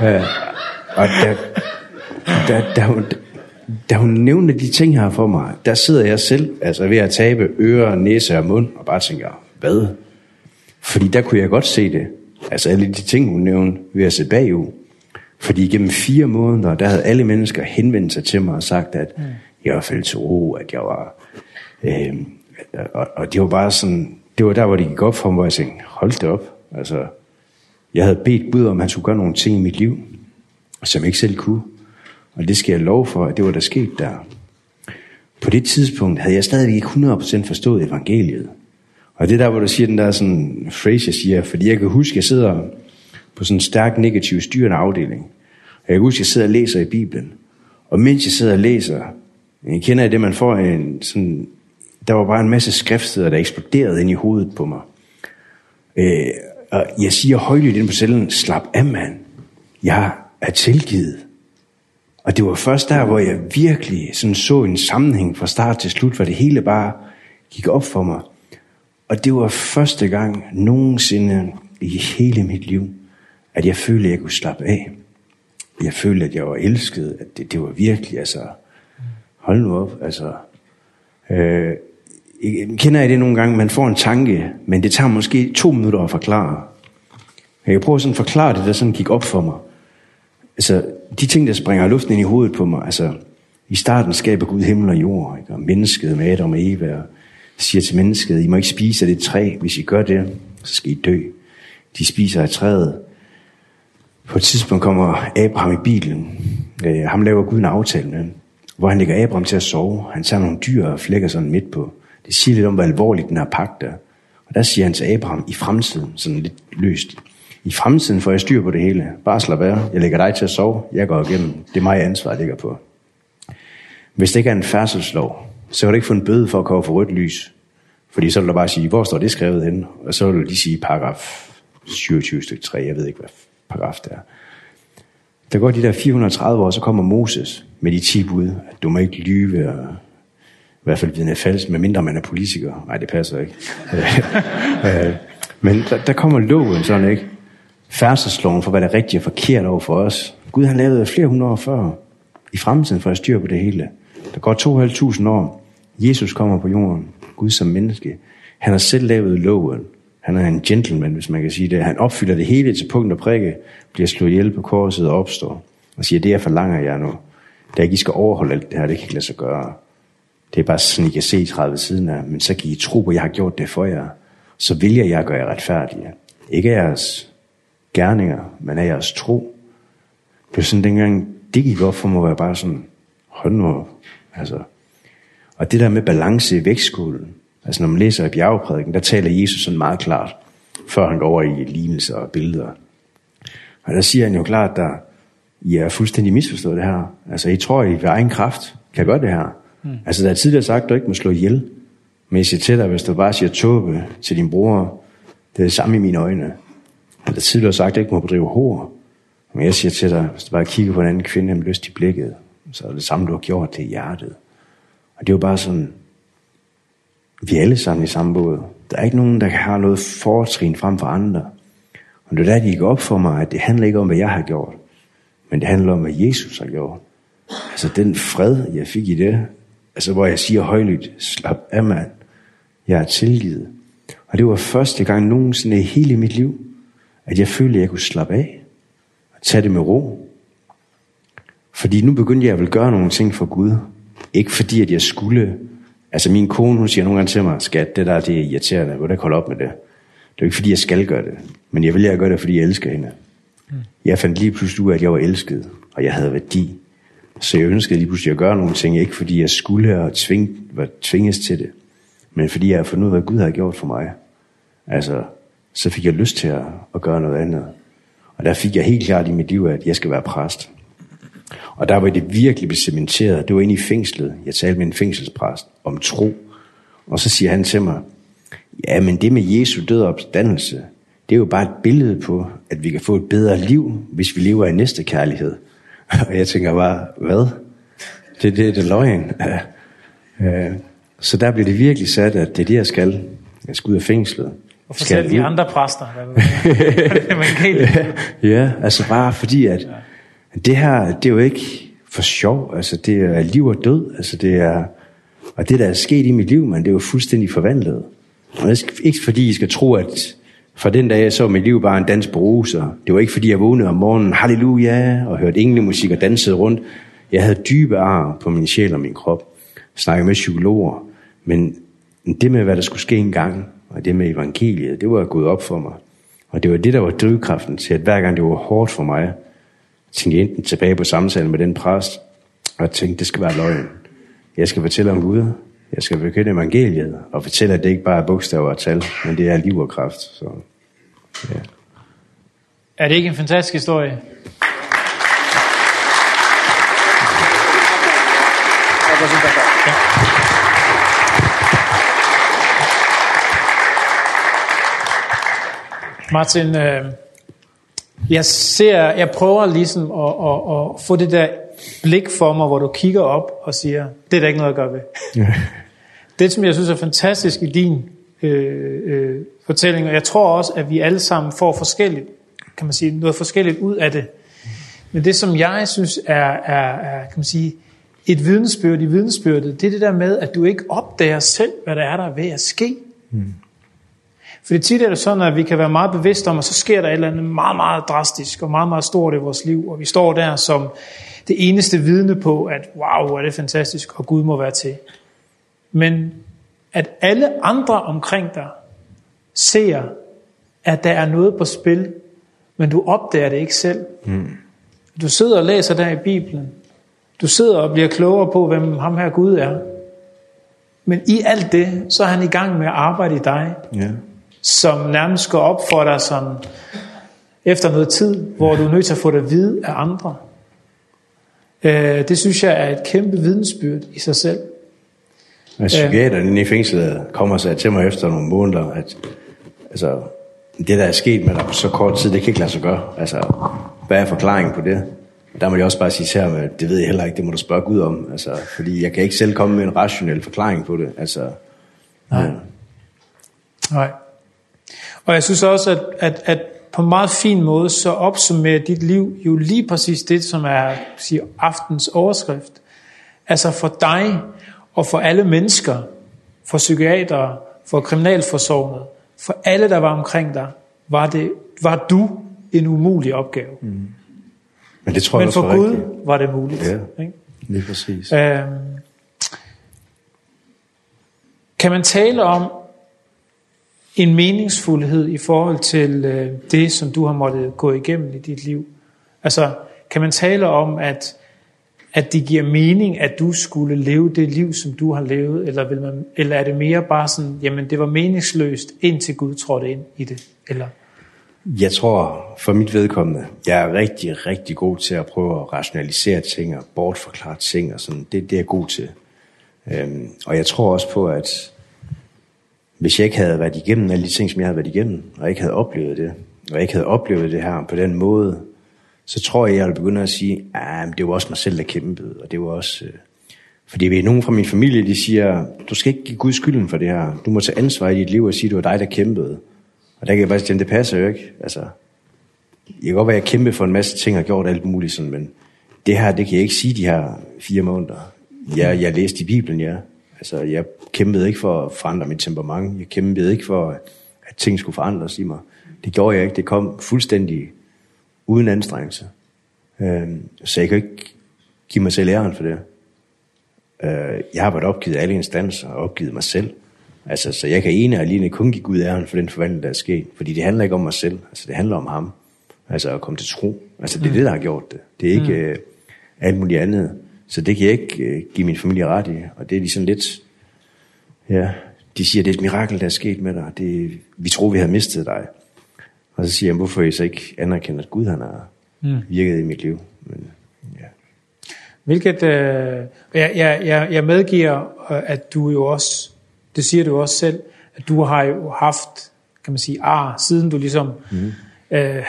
ja, og da, da, da, der, da hun nævnte de ting her for mig, der sidder jeg selv altså ved at tabe ører, næse og mund, og bare tænker, hvad? Fordi der kunne jeg godt se det. Altså alle de ting, hun nævnte, ved at se bagud. Fordi igennem fire måneder, der havde alle mennesker henvendt sig til mig og sagt, at jeg var faldet til ro, at jeg var... Øh, og, og det var bare sådan... Det var der, hvor det gik op for mig, hvor jeg tænkte, hold det op. Altså, jeg havde bedt Gud om, at han skulle gøre nogle ting i mit liv, som jeg ikke selv kunne. Og det skal jeg lov for, at det var der sket der. På det tidspunkt havde jeg stadig ikke 100% forstået evangeliet. Og det der, hvor du siger den der sådan phrase, jeg siger, fordi jeg kan huske, jeg sidder på sådan en stærk negativ styrende afdeling. Og jeg kan huske, jeg sidder og læser i Bibelen. Og mens jeg sidder og læser, jeg kender jeg det, man får en sådan, der var bare en masse skriftsteder, der eksploderede ind i hovedet på mig. Øh, og jeg siger højlydt ind på cellen, slap af mand, jeg er tilgivet. Og det var først der, hvor jeg virkelig sådan så en sammenhæng fra start til slut, hvor det hele bare gik op for mig. Og det var første gang nogensinde i hele mit liv, at jeg følte, at jeg kunne slappe af. Jeg følte, at jeg var elsket, at det, det var virkelig, altså, hold nu op, altså, øh, kender jeg det nogle gange, man får en tanke, men det tager måske to minutter at forklare. Jeg kan prøve sådan at forklare det, der sådan gik op for mig altså, de ting, der springer luften ind i hovedet på mig, altså, i starten skaber Gud himmel og jord, ikke? og mennesket med Adam og Eva, og siger til mennesket, I må ikke spise af det træ, hvis I gør det, så skal I dø. De spiser af træet. På et tidspunkt kommer Abraham i bilen. Øh, ham laver Gud en aftale med, hvor han lægger Abraham til at sove. Han tager nogle dyr og flækker sådan midt på. Det siger lidt om, hvor alvorligt den her pagt er. Og der siger han til Abraham, i fremtiden, sådan lidt løst, i fremtiden får jeg styr på det hele. Bare slap af. Jeg lægger dig til at sove. Jeg går igennem. Det er mig ansvar, jeg ligger på. Hvis det ikke er en færdselslov, så kan du ikke få en bøde for at komme for rødt lys. Fordi så vil du bare sige, hvor står det skrevet hen? Og så vil du lige sige paragraf 27 stykke 3. Jeg ved ikke, hvad paragraf det er. Der går de der 430 år, så kommer Moses med de 10 bud. At du må ikke lyve og i hvert fald vidne falsk, medmindre man er politiker. Nej, det passer ikke. men der, der kommer loven sådan, ikke? færdselsloven for, hvad der er rigtigt og forkert over for os. Gud han lavede flere hundrede år før i fremtiden for at styre på det hele. Der går 2.500 år. Jesus kommer på jorden. Gud som menneske. Han har selv lavet loven. Han er en gentleman, hvis man kan sige det. Han opfylder det hele til punkt og prikke, bliver slået ihjel på korset og opstår. Og siger, det er forlanger jeg nu. Da ikke I skal overholde alt det her, det kan ikke lade sig gøre. Det er bare sådan, I kan se 30 siden af, men så kan I tro på, at jeg har gjort det for jer. Så vil jeg, jeg gør jer retfærdige. Ikke af jeres gerninger, men af jeres tro. Det var sådan dengang, det gik op for mig, var jeg bare sådan, hold nu op. Altså. Og det der med balance i vægtskolen, altså når man læser i bjergeprædiken, der taler Jesus sådan meget klart, før han går over i lignelser og billeder. Og der siger han jo klart, der, I er fuldstændig misforstået det her. Altså, I tror, I ved egen kraft kan gøre det her. Mm. Altså, der er tidligere sagt, at du ikke må slå ihjel. Men jeg siger til dig, hvis du bare siger tåbe til din bror, det er det samme i mine øjne. Han har tidligere sagt, at jeg ikke må bedrive hår. Men jeg siger til dig, hvis du bare kigger på en anden kvinde, med lyst i blikket, så er det samme, du har gjort til hjertet. Og det er jo bare sådan, vi er alle sammen i samme båd. Der er ikke nogen, der har noget fortrin frem for andre. Og det er der, de gik op for mig, at det handler ikke om, hvad jeg har gjort, men det handler om, hvad Jesus har gjort. Altså den fred, jeg fik i det, altså hvor jeg siger højlydt, slap af mand, jeg er tilgivet. Og det var første gang nogensinde i hele mit liv, at jeg følte, at jeg kunne slappe af, og tage det med ro. Fordi nu begyndte jeg at ville gøre nogle ting for Gud. Ikke fordi, at jeg skulle... Altså min kone, hun siger nogle gange til mig, skat, det der det er irriterende, hvordan kan holde op med det? Det er ikke, fordi jeg skal gøre det, men jeg vil jeg gøre det, fordi jeg elsker hende. Jeg fandt lige pludselig ud af, at jeg var elsket, og jeg havde værdi. Så jeg ønskede lige pludselig at gøre nogle ting, ikke fordi jeg skulle og tving, var tvinges til det, men fordi jeg har fundet ud af, hvad Gud har gjort for mig. Altså, så fik jeg lyst til at, at gøre noget andet. Og der fik jeg helt klart i mit liv, at jeg skal være præst. Og der var det virkelig cementeret. Det var inde i fængslet. Jeg talte med en fængselspræst om tro. Og så siger han til mig, ja, men det med Jesu død og opstandelse, det er jo bare et billede på, at vi kan få et bedre liv, hvis vi lever i næste kærlighed. og jeg tænker bare, hvad? Det, det, det er løgn. så der blev det virkelig sat, at det er det, jeg skal. Jeg skal ud af fængslet. Og forskellige Skal andre præster. man kan ja, altså bare fordi, at det her, det er jo ikke for sjov. Altså, det er liv og død. Altså, det er, og det, der er sket i mit liv, man, det er jo fuldstændig forvandlet. Og det er ikke fordi, I skal tro, at fra den dag, jeg så mit liv bare en dans på roser. Det var ikke fordi, jeg vågnede om morgenen, halleluja, og hørte englemusik og dansede rundt. Jeg havde dybe ar på min sjæl og min krop. Snakkede med psykologer. Men det med, hvad der skulle ske en gang, og det med evangeliet, det var gået op for mig. Og det var det, der var drivkraften til, at hver gang det var hårdt for mig, tænkte jeg enten tilbage på samtalen med den præst, og jeg tænkte, det skal være løgn. Jeg skal fortælle om Gud, jeg skal bekende evangeliet, og fortælle, at det ikke bare er bogstaver og tal, men det er liv og kraft. Så, ja. Er det ikke en fantastisk historie? Martin, øh, jeg ser, jeg prøver ligesom at, at, at få det der blik for mig, hvor du kigger op og siger, det er der ikke noget at gøre ved. Det, som jeg synes er fantastisk i din øh, øh, fortælling, og jeg tror også, at vi alle sammen får forskelligt, kan man sige, noget forskelligt ud af det. Men det, som jeg synes er, er, er kan man sige, et vidensbyrd i vidensbyrdet, det er det der med, at du ikke opdager selv, hvad der er der ved at ske. Mm. Fordi tit er det sådan, at vi kan være meget bevidste om, at så sker der et eller andet meget, meget drastisk og meget, meget stort i vores liv, og vi står der som det eneste vidne på, at wow, er det fantastisk, og Gud må være til. Men at alle andre omkring dig ser, at der er noget på spil, men du opdager det ikke selv. Mm. Du sidder og læser der i Bibelen. Du sidder og bliver klogere på, hvem ham her Gud er. Men i alt det, så er han i gang med at arbejde i dig. Ja. Yeah som nærmest går op for dig som efter noget tid, hvor du er nødt til at få det at vide af andre. Øh, det synes jeg er et kæmpe vidensbyrd i sig selv. Men psykiateren inde i fængslet kommer sig til mig efter nogle måneder, at altså, det der er sket med dig på så kort tid, det kan ikke lade sig gøre. Altså, hvad er forklaringen på det? Der må jeg også bare sige til ham, at det ved jeg heller ikke, det må du spørge Gud om. Altså, fordi jeg kan ikke selv komme med en rationel forklaring på det. Altså, Nej. Ja. Nej. Og jeg synes også, at, at, at på en meget fin måde, så opsummerer dit liv jo lige præcis det, som er siger, aftens overskrift. Altså for dig og for alle mennesker, for psykiatere, for kriminalforsorgene, for alle, der var omkring dig, var, det, var du en umulig opgave. Mm. Men det tror jeg Men for Gud rigtigt. var det muligt. Ja, ikke? lige præcis. Øhm, kan man tale om, en meningsfuldhed i forhold til det, som du har måttet gå igennem i dit liv. Altså, kan man tale om, at, at det giver mening, at du skulle leve det liv, som du har levet, eller, vil man, eller er det mere bare sådan, jamen det var meningsløst, indtil Gud trådte ind i det, eller... Jeg tror, for mit vedkommende, jeg er rigtig, rigtig god til at prøve at rationalisere ting og bortforklare ting og sådan. Det, det er jeg god til. Øhm, og jeg tror også på, at hvis jeg ikke havde været igennem alle de ting, som jeg havde været igennem, og ikke havde oplevet det, og ikke havde oplevet det her på den måde, så tror jeg, jeg ville begynde at sige, at det var også mig selv, der kæmpede, og det var også... Øh, fordi ved nogen fra min familie, de siger, du skal ikke give Gud skylden for det her. Du må tage ansvar i dit liv og sige, det var dig, der kæmpede. Og der kan jeg bare sige, det passer jo ikke. Altså, jeg kan godt være, at jeg kæmpede for en masse ting og gjort alt muligt, sådan, men det her, det kan jeg ikke sige de her fire måneder. Jeg, jeg læste i Bibelen, ja. Altså, jeg kæmpede ikke for at forandre mit temperament. Jeg kæmpede ikke for, at ting skulle forandres i mig. Det gjorde jeg ikke. Det kom fuldstændig uden anstrengelse. Øhm, så jeg kan ikke give mig selv æren for det. Øh, jeg har været opgivet alle instanser og opgivet mig selv. Altså, så jeg kan ene og alene kun give Gud æren for den forvandling, der er sket. Fordi det handler ikke om mig selv. Altså, det handler om ham. Altså, at komme til tro. Altså, det er mm. det, der har gjort det. Det er ikke mm. alt muligt andet. Så det kan jeg ikke øh, give min familie ret i. Og det er de sådan lidt... Ja, de siger, det er et mirakel, der er sket med dig. Det, vi tror, vi har mistet dig. Og så siger jeg, hvorfor I så ikke anerkender, at Gud han har virket i mit liv. Men, ja. Hvilket... Øh, jeg, jeg, jeg medgiver, at du jo også... Det siger du også selv, at du har jo haft, kan man sige, ar, siden du ligesom... Mm. Øh,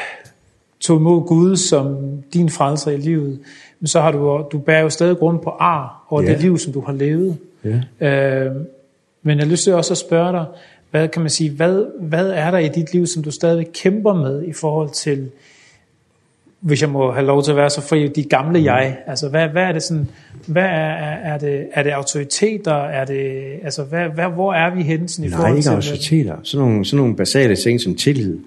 tog imod Gud som din frelser i livet, men så har du, du bærer jo stadig grund på ar over yeah. det liv, som du har levet. Yeah. Øh, men jeg har lyst til også at spørge dig, hvad kan man sige, hvad, hvad er der i dit liv, som du stadig kæmper med i forhold til, hvis jeg må have lov til at være så fri, de gamle jeg, altså hvad, hvad er det sådan, hvad er, er, er, det, er det autoriteter, er det, altså hvad, hvad, hvor er vi henne sådan, i Nej, forhold til? Nej, ikke autoriteter, sådan nogle, sådan nogle basale ting som tillid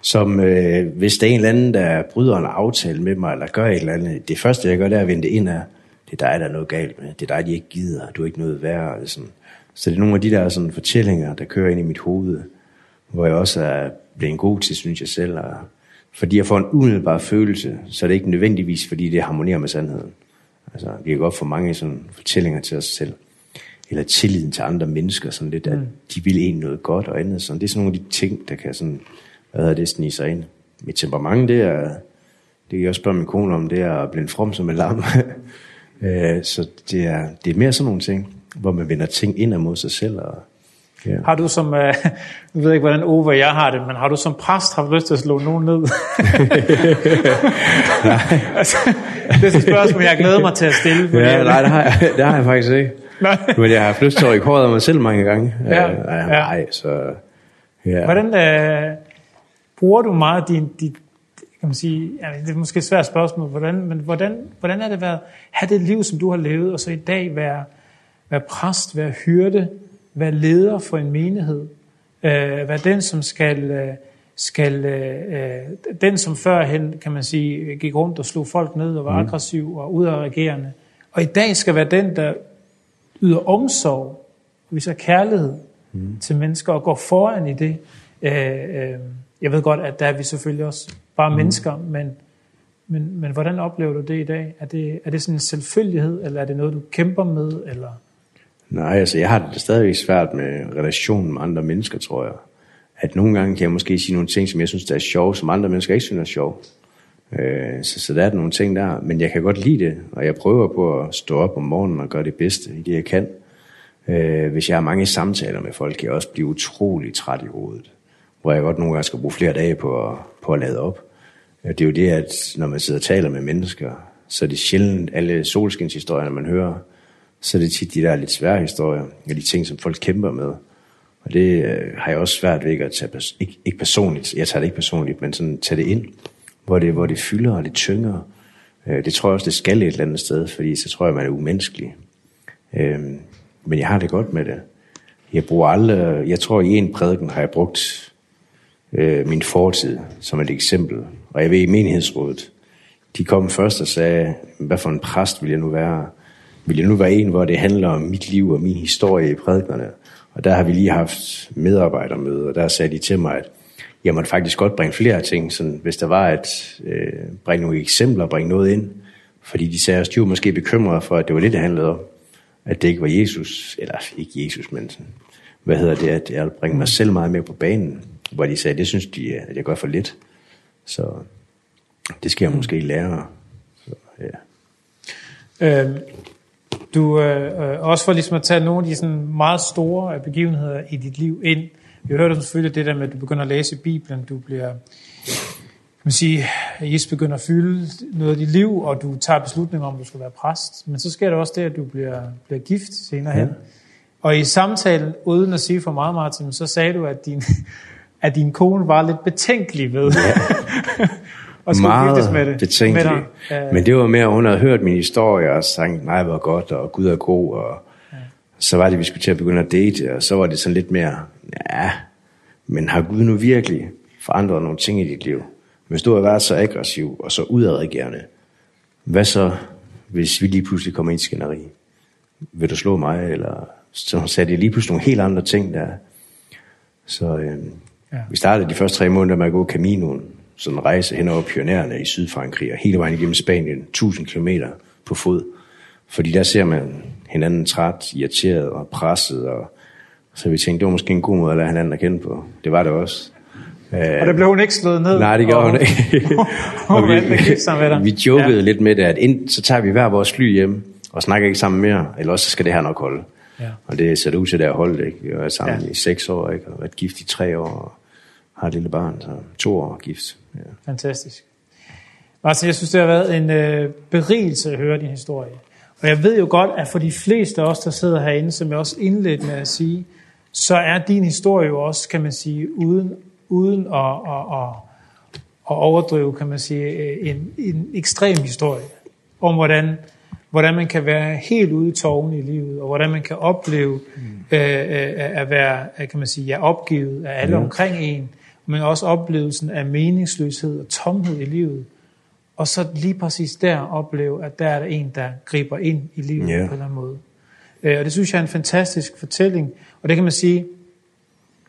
som øh, hvis der er en eller anden, der bryder en aftale med mig, eller gør et eller andet, det første, jeg gør, det er at vende ind af, det er dig, der er noget galt med, det er dig, de ikke gider, du er ikke noget værd. eller sådan. Så det er nogle af de der sådan, fortællinger, der kører ind i mit hoved, hvor jeg også er blevet god til, synes jeg selv, og fordi jeg får en umiddelbar følelse, så er det ikke nødvendigvis, fordi det harmonerer med sandheden. Altså, vi kan godt få mange sådan fortællinger til os selv, eller tilliden til andre mennesker, sådan lidt, at mm. de vil en noget godt og andet. Sådan. Det er sådan nogle af de ting, der kan sådan hvad hedder det, snige sig ind. Mit temperament, det er, det kan jeg også spørge min kone om, det er at blive from som en lam. så det er, det er mere sådan nogle ting, hvor man vender ting ind mod sig selv. Og, ja. Har du som, øh, jeg ved ikke, hvordan Ove jeg har det, men har du som præst haft lyst til at slå nogen ned? altså, det er et spørgsmål, jeg glæder mig til at stille. Fordi... Ja, nej, det har, jeg, det har jeg faktisk ikke. Nej. men jeg har haft lyst til at rykke håret af mig selv mange gange. Ja, øh, nej, ja. nej, så... Ja. Hvordan, øh, bruger du meget din, dit, kan man sige, altså, det er måske et svært spørgsmål, hvordan, men hvordan, hvordan er det været, have det liv, som du har levet, og så i dag være, være præst, være hyrde, være leder for en menighed, øh, være den, som skal, øh, skal øh, den, som førhen, kan man sige, gik rundt og slog folk ned og var mm. aggressiv og ud af regerende, og i dag skal være den, der yder omsorg, viser kærlighed mm. til mennesker og går foran i det, øh, øh, Jeg ved godt, at der er vi selvfølgelig også bare mm. mennesker, men, men, men hvordan oplever du det i dag? Er det, er det sådan en selvfølgelighed, eller er det noget, du kæmper med? Eller? Nej, altså jeg har det stadigvæk svært med relationen med andre mennesker, tror jeg. At nogle gange kan jeg måske sige nogle ting, som jeg synes, der er sjove, som andre mennesker ikke synes er sjove. Øh, så, så der er nogle ting der, men jeg kan godt lide det, og jeg prøver på at stå op om morgenen og gøre det bedste i det, jeg kan. Øh, hvis jeg har mange samtaler med folk, kan jeg også blive utrolig træt i hovedet hvor jeg godt nogle gange skal bruge flere dage på at, på at lade op. Det er jo det, at når man sidder og taler med mennesker, så er det sjældent alle solskinshistorierne, man hører, så er det tit de der lidt svære historier, og de ting, som folk kæmper med. Og det har jeg også svært ved ikke at tage, ikke, ikke personligt, jeg tager det ikke personligt, men sådan tage det ind, hvor det, hvor det fylder og det tyngere. Det tror jeg også, det skal et eller andet sted, fordi så tror jeg, man er umenneskelig. Men jeg har det godt med det. Jeg bruger aldrig, jeg tror i en prædiken har jeg brugt øh, min fortid som et eksempel. Og jeg ved i menighedsrådet, de kom først og sagde, hvad for en præst vil jeg nu være? Vil jeg nu være en, hvor det handler om mit liv og min historie i prædikerne? Og der har vi lige haft medarbejdermøde, og der sagde de til mig, at jeg måtte faktisk godt bringe flere ting, sådan, hvis der var et, øh, bringe nogle eksempler, bringe noget ind. Fordi de sagde, at de var måske bekymrede for, at det var det, det handlede om. At det ikke var Jesus, eller ikke Jesus, men sådan, hvad hedder det, at jeg bringe mig selv meget mere på banen hvor de sagde, det synes de, at jeg gør for lidt. Så det skal jeg måske lære. Så, ja. Øhm, du, øh, også for ligesom at tage nogle af de sådan meget store begivenheder i dit liv ind. Vi hørte selvfølgelig det der med, at du begynder at læse Bibelen, du bliver kan man sige, at Jesus begynder at fylde noget af dit liv, og du tager beslutninger om, at du skal være præst. Men så sker der også det, at du bliver, bliver gift senere hen. Ja. Og i samtalen, uden at sige for meget, Martin, så sagde du, at din, at din kone var lidt betænkelig ved. Ja. og skulle giftes med det. Betænkelig. Med dig. Men det var mere, at hun havde hørt min historie og sagt, nej, hvor godt, og Gud er god, og ja. så var det, vi skulle til at begynde at date, og så var det sådan lidt mere, ja, men har Gud nu virkelig forandret nogle ting i dit liv? Hvis du har været så aggressiv og så udadreagerende, hvad så, hvis vi lige pludselig kommer ind i skænderi? Vil du slå mig? Eller så sagde det lige pludselig nogle helt andre ting der. Så, øh, Ja. Vi startede de første tre måneder med at gå Caminoen, så en rejse hen over pionerne i Sydfrankrig og hele vejen igennem Spanien, 1000 km på fod. Fordi der ser man hinanden træt, irriteret og presset. Og... Så vi tænkte, det var måske en god måde at lade hinanden at kende på. Det var det også. Og der blev hun ikke slået ned? Nej, det gjorde og... hun ikke. og vi, vi jokede ja. lidt med det, at ind, så tager vi hver vores fly hjem og snakker ikke sammen mere, eller også skal det her nok holde. Ja. Og det ser det ud til, at det har holdt, ikke? Vi har været sammen ja. i seks år, ikke? Og været gift i tre år, og har et lille barn, så to år gift. Ja. Fantastisk. Martin, jeg synes, det har været en øh, berigelse at høre din historie. Og jeg ved jo godt, at for de fleste af os, der sidder herinde, som jeg også indledte med at sige, så er din historie jo også, kan man sige, uden, uden at, at, at, at overdrive, kan man sige, en, en ekstrem historie om, hvordan, hvordan man kan være helt ude i tågen i livet, og hvordan man kan opleve mm. øh, at være, kan man sige, ja, opgivet af alle mm. omkring en, men også oplevelsen af meningsløshed og tomhed i livet. Og så lige præcis der opleve, at der er der en, der griber ind i livet yeah. på en eller anden måde. Og det synes jeg er en fantastisk fortælling. Og det kan man sige,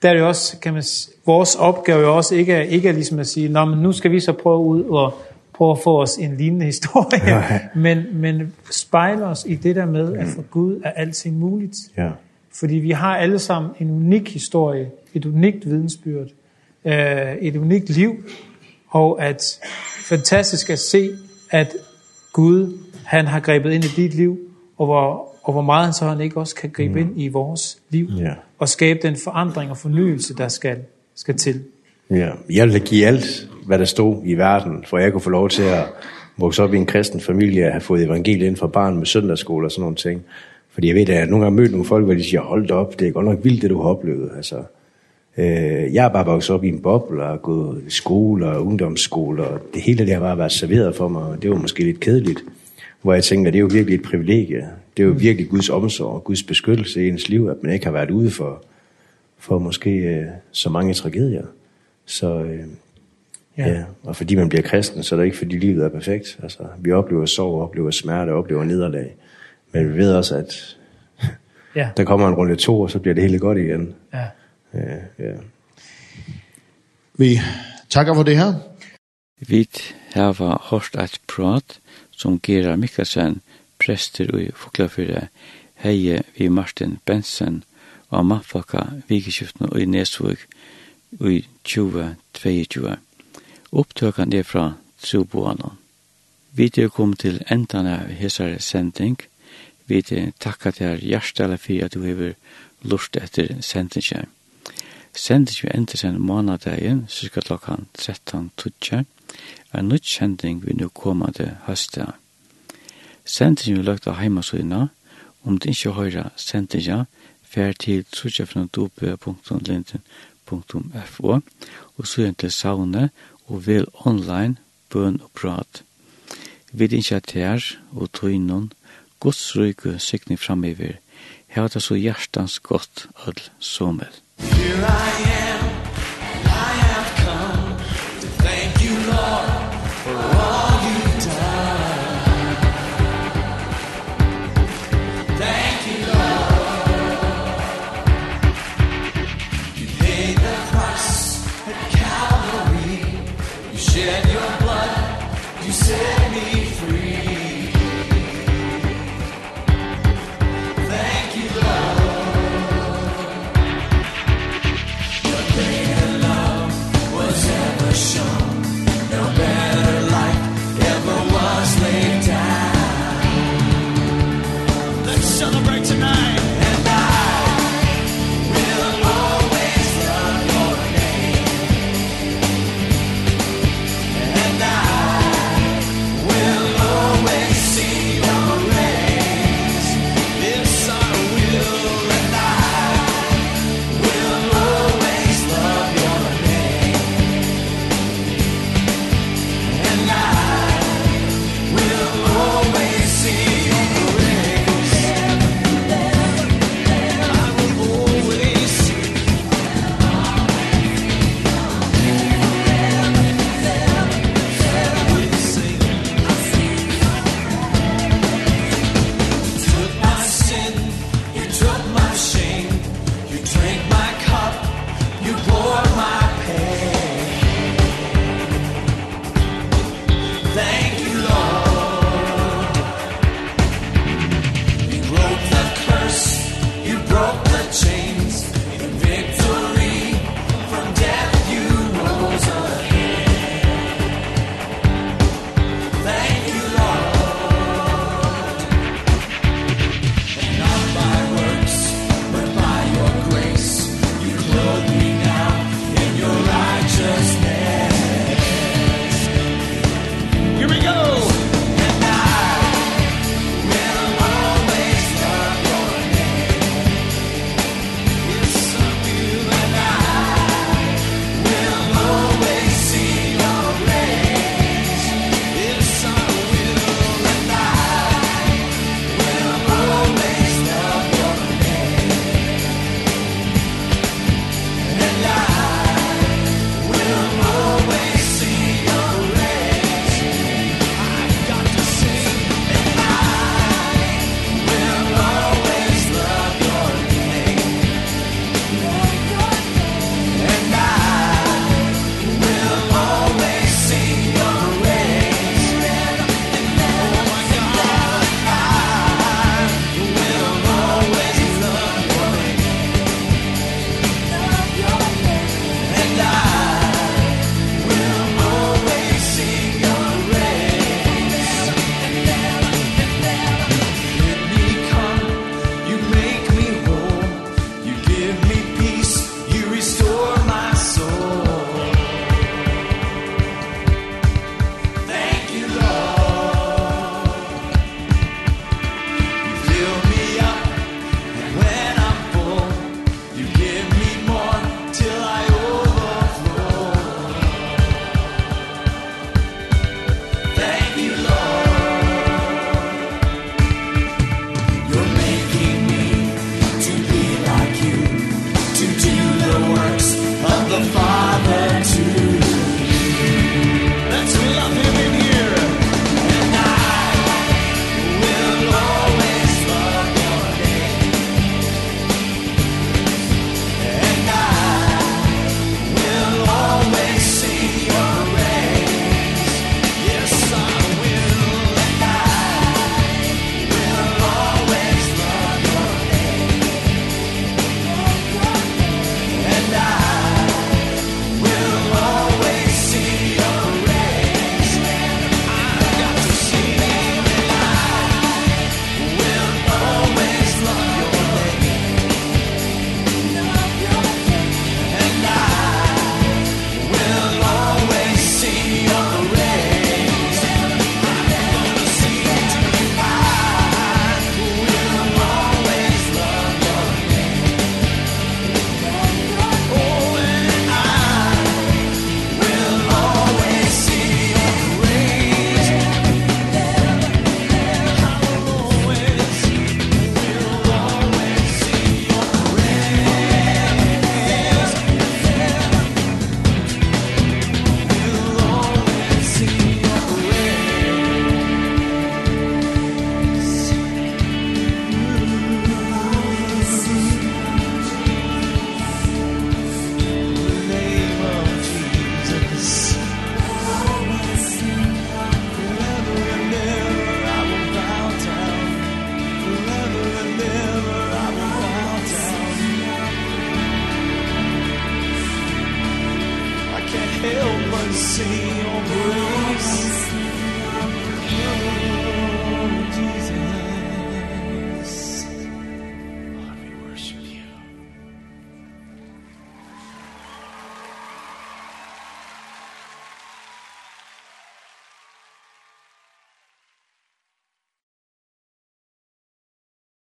der er det også, kan man, vores opgave jo også ikke er, ikke er ligesom at sige, Nå, men nu skal vi så prøve ud og prøve at få os en lignende historie, men, men spejle os i det der med, at for Gud er alting muligt. Ja. Fordi vi har alle sammen en unik historie, et unikt vidensbyrd, øh, et unikt liv, og at fantastisk at se, at Gud, han har grebet ind i dit liv, og hvor, og hvor meget så han ikke også kan gribe mm. ind i vores liv, yeah. og skabe den forandring og fornyelse, der skal, skal til. Ja, jeg vil give alt, hvad der stod i verden, for jeg kunne få lov til at vokse op i en kristen familie, og have fået evangeliet ind fra barn med søndagsskole og sådan nogle ting. Fordi jeg ved, at jeg nogle gange mødt nogle folk, hvor de siger, hold op, det er godt nok vildt, det du har oplevet. Altså, Øh, jeg er bare vokset op i en boble og gået i skole og ungdomsskole, og det hele det har bare været serveret for mig, og det var måske lidt kedeligt. Hvor jeg tænker, det er jo virkelig et privilegie. Det er jo virkelig Guds omsorg og Guds beskyttelse i ens liv, at man ikke har været ude for, for måske øh, så mange tragedier. Så øh, ja. ja. og fordi man bliver kristen, så er det ikke fordi livet er perfekt. Altså, vi oplever sorg, oplever smerte, oplever nederlag. Men vi ved også, at ja. der kommer en runde to, og så bliver det hele godt igen. Ja. Ja, ja. Vi takker for det her. Vi har hørt et prat som Gera Mikkelsen, prester i Foklafyrre, heie vi Martin Bensen og mannfakka vikeskiften i Nesvog i 2022. Opptøkene er fra Troboanen. Vi er kommet til enden av hessare sending. Vi er til hjertelig for at du har lurt etter sendingen. Sending vi enda sen månadagen, cirka klokkan 13.20, en nytt sending vi nu komande høstet. Sendingen vi lagt av heimasøyna, om du ikke høyra sendingen, fer til suttjefnadopea.linden.fo og så til saune og vel online bøn og prat. Vi ikke initiater og tøynon, godsrøyke sikning framiver, hevda så hjertans godt all sommer. Here I am.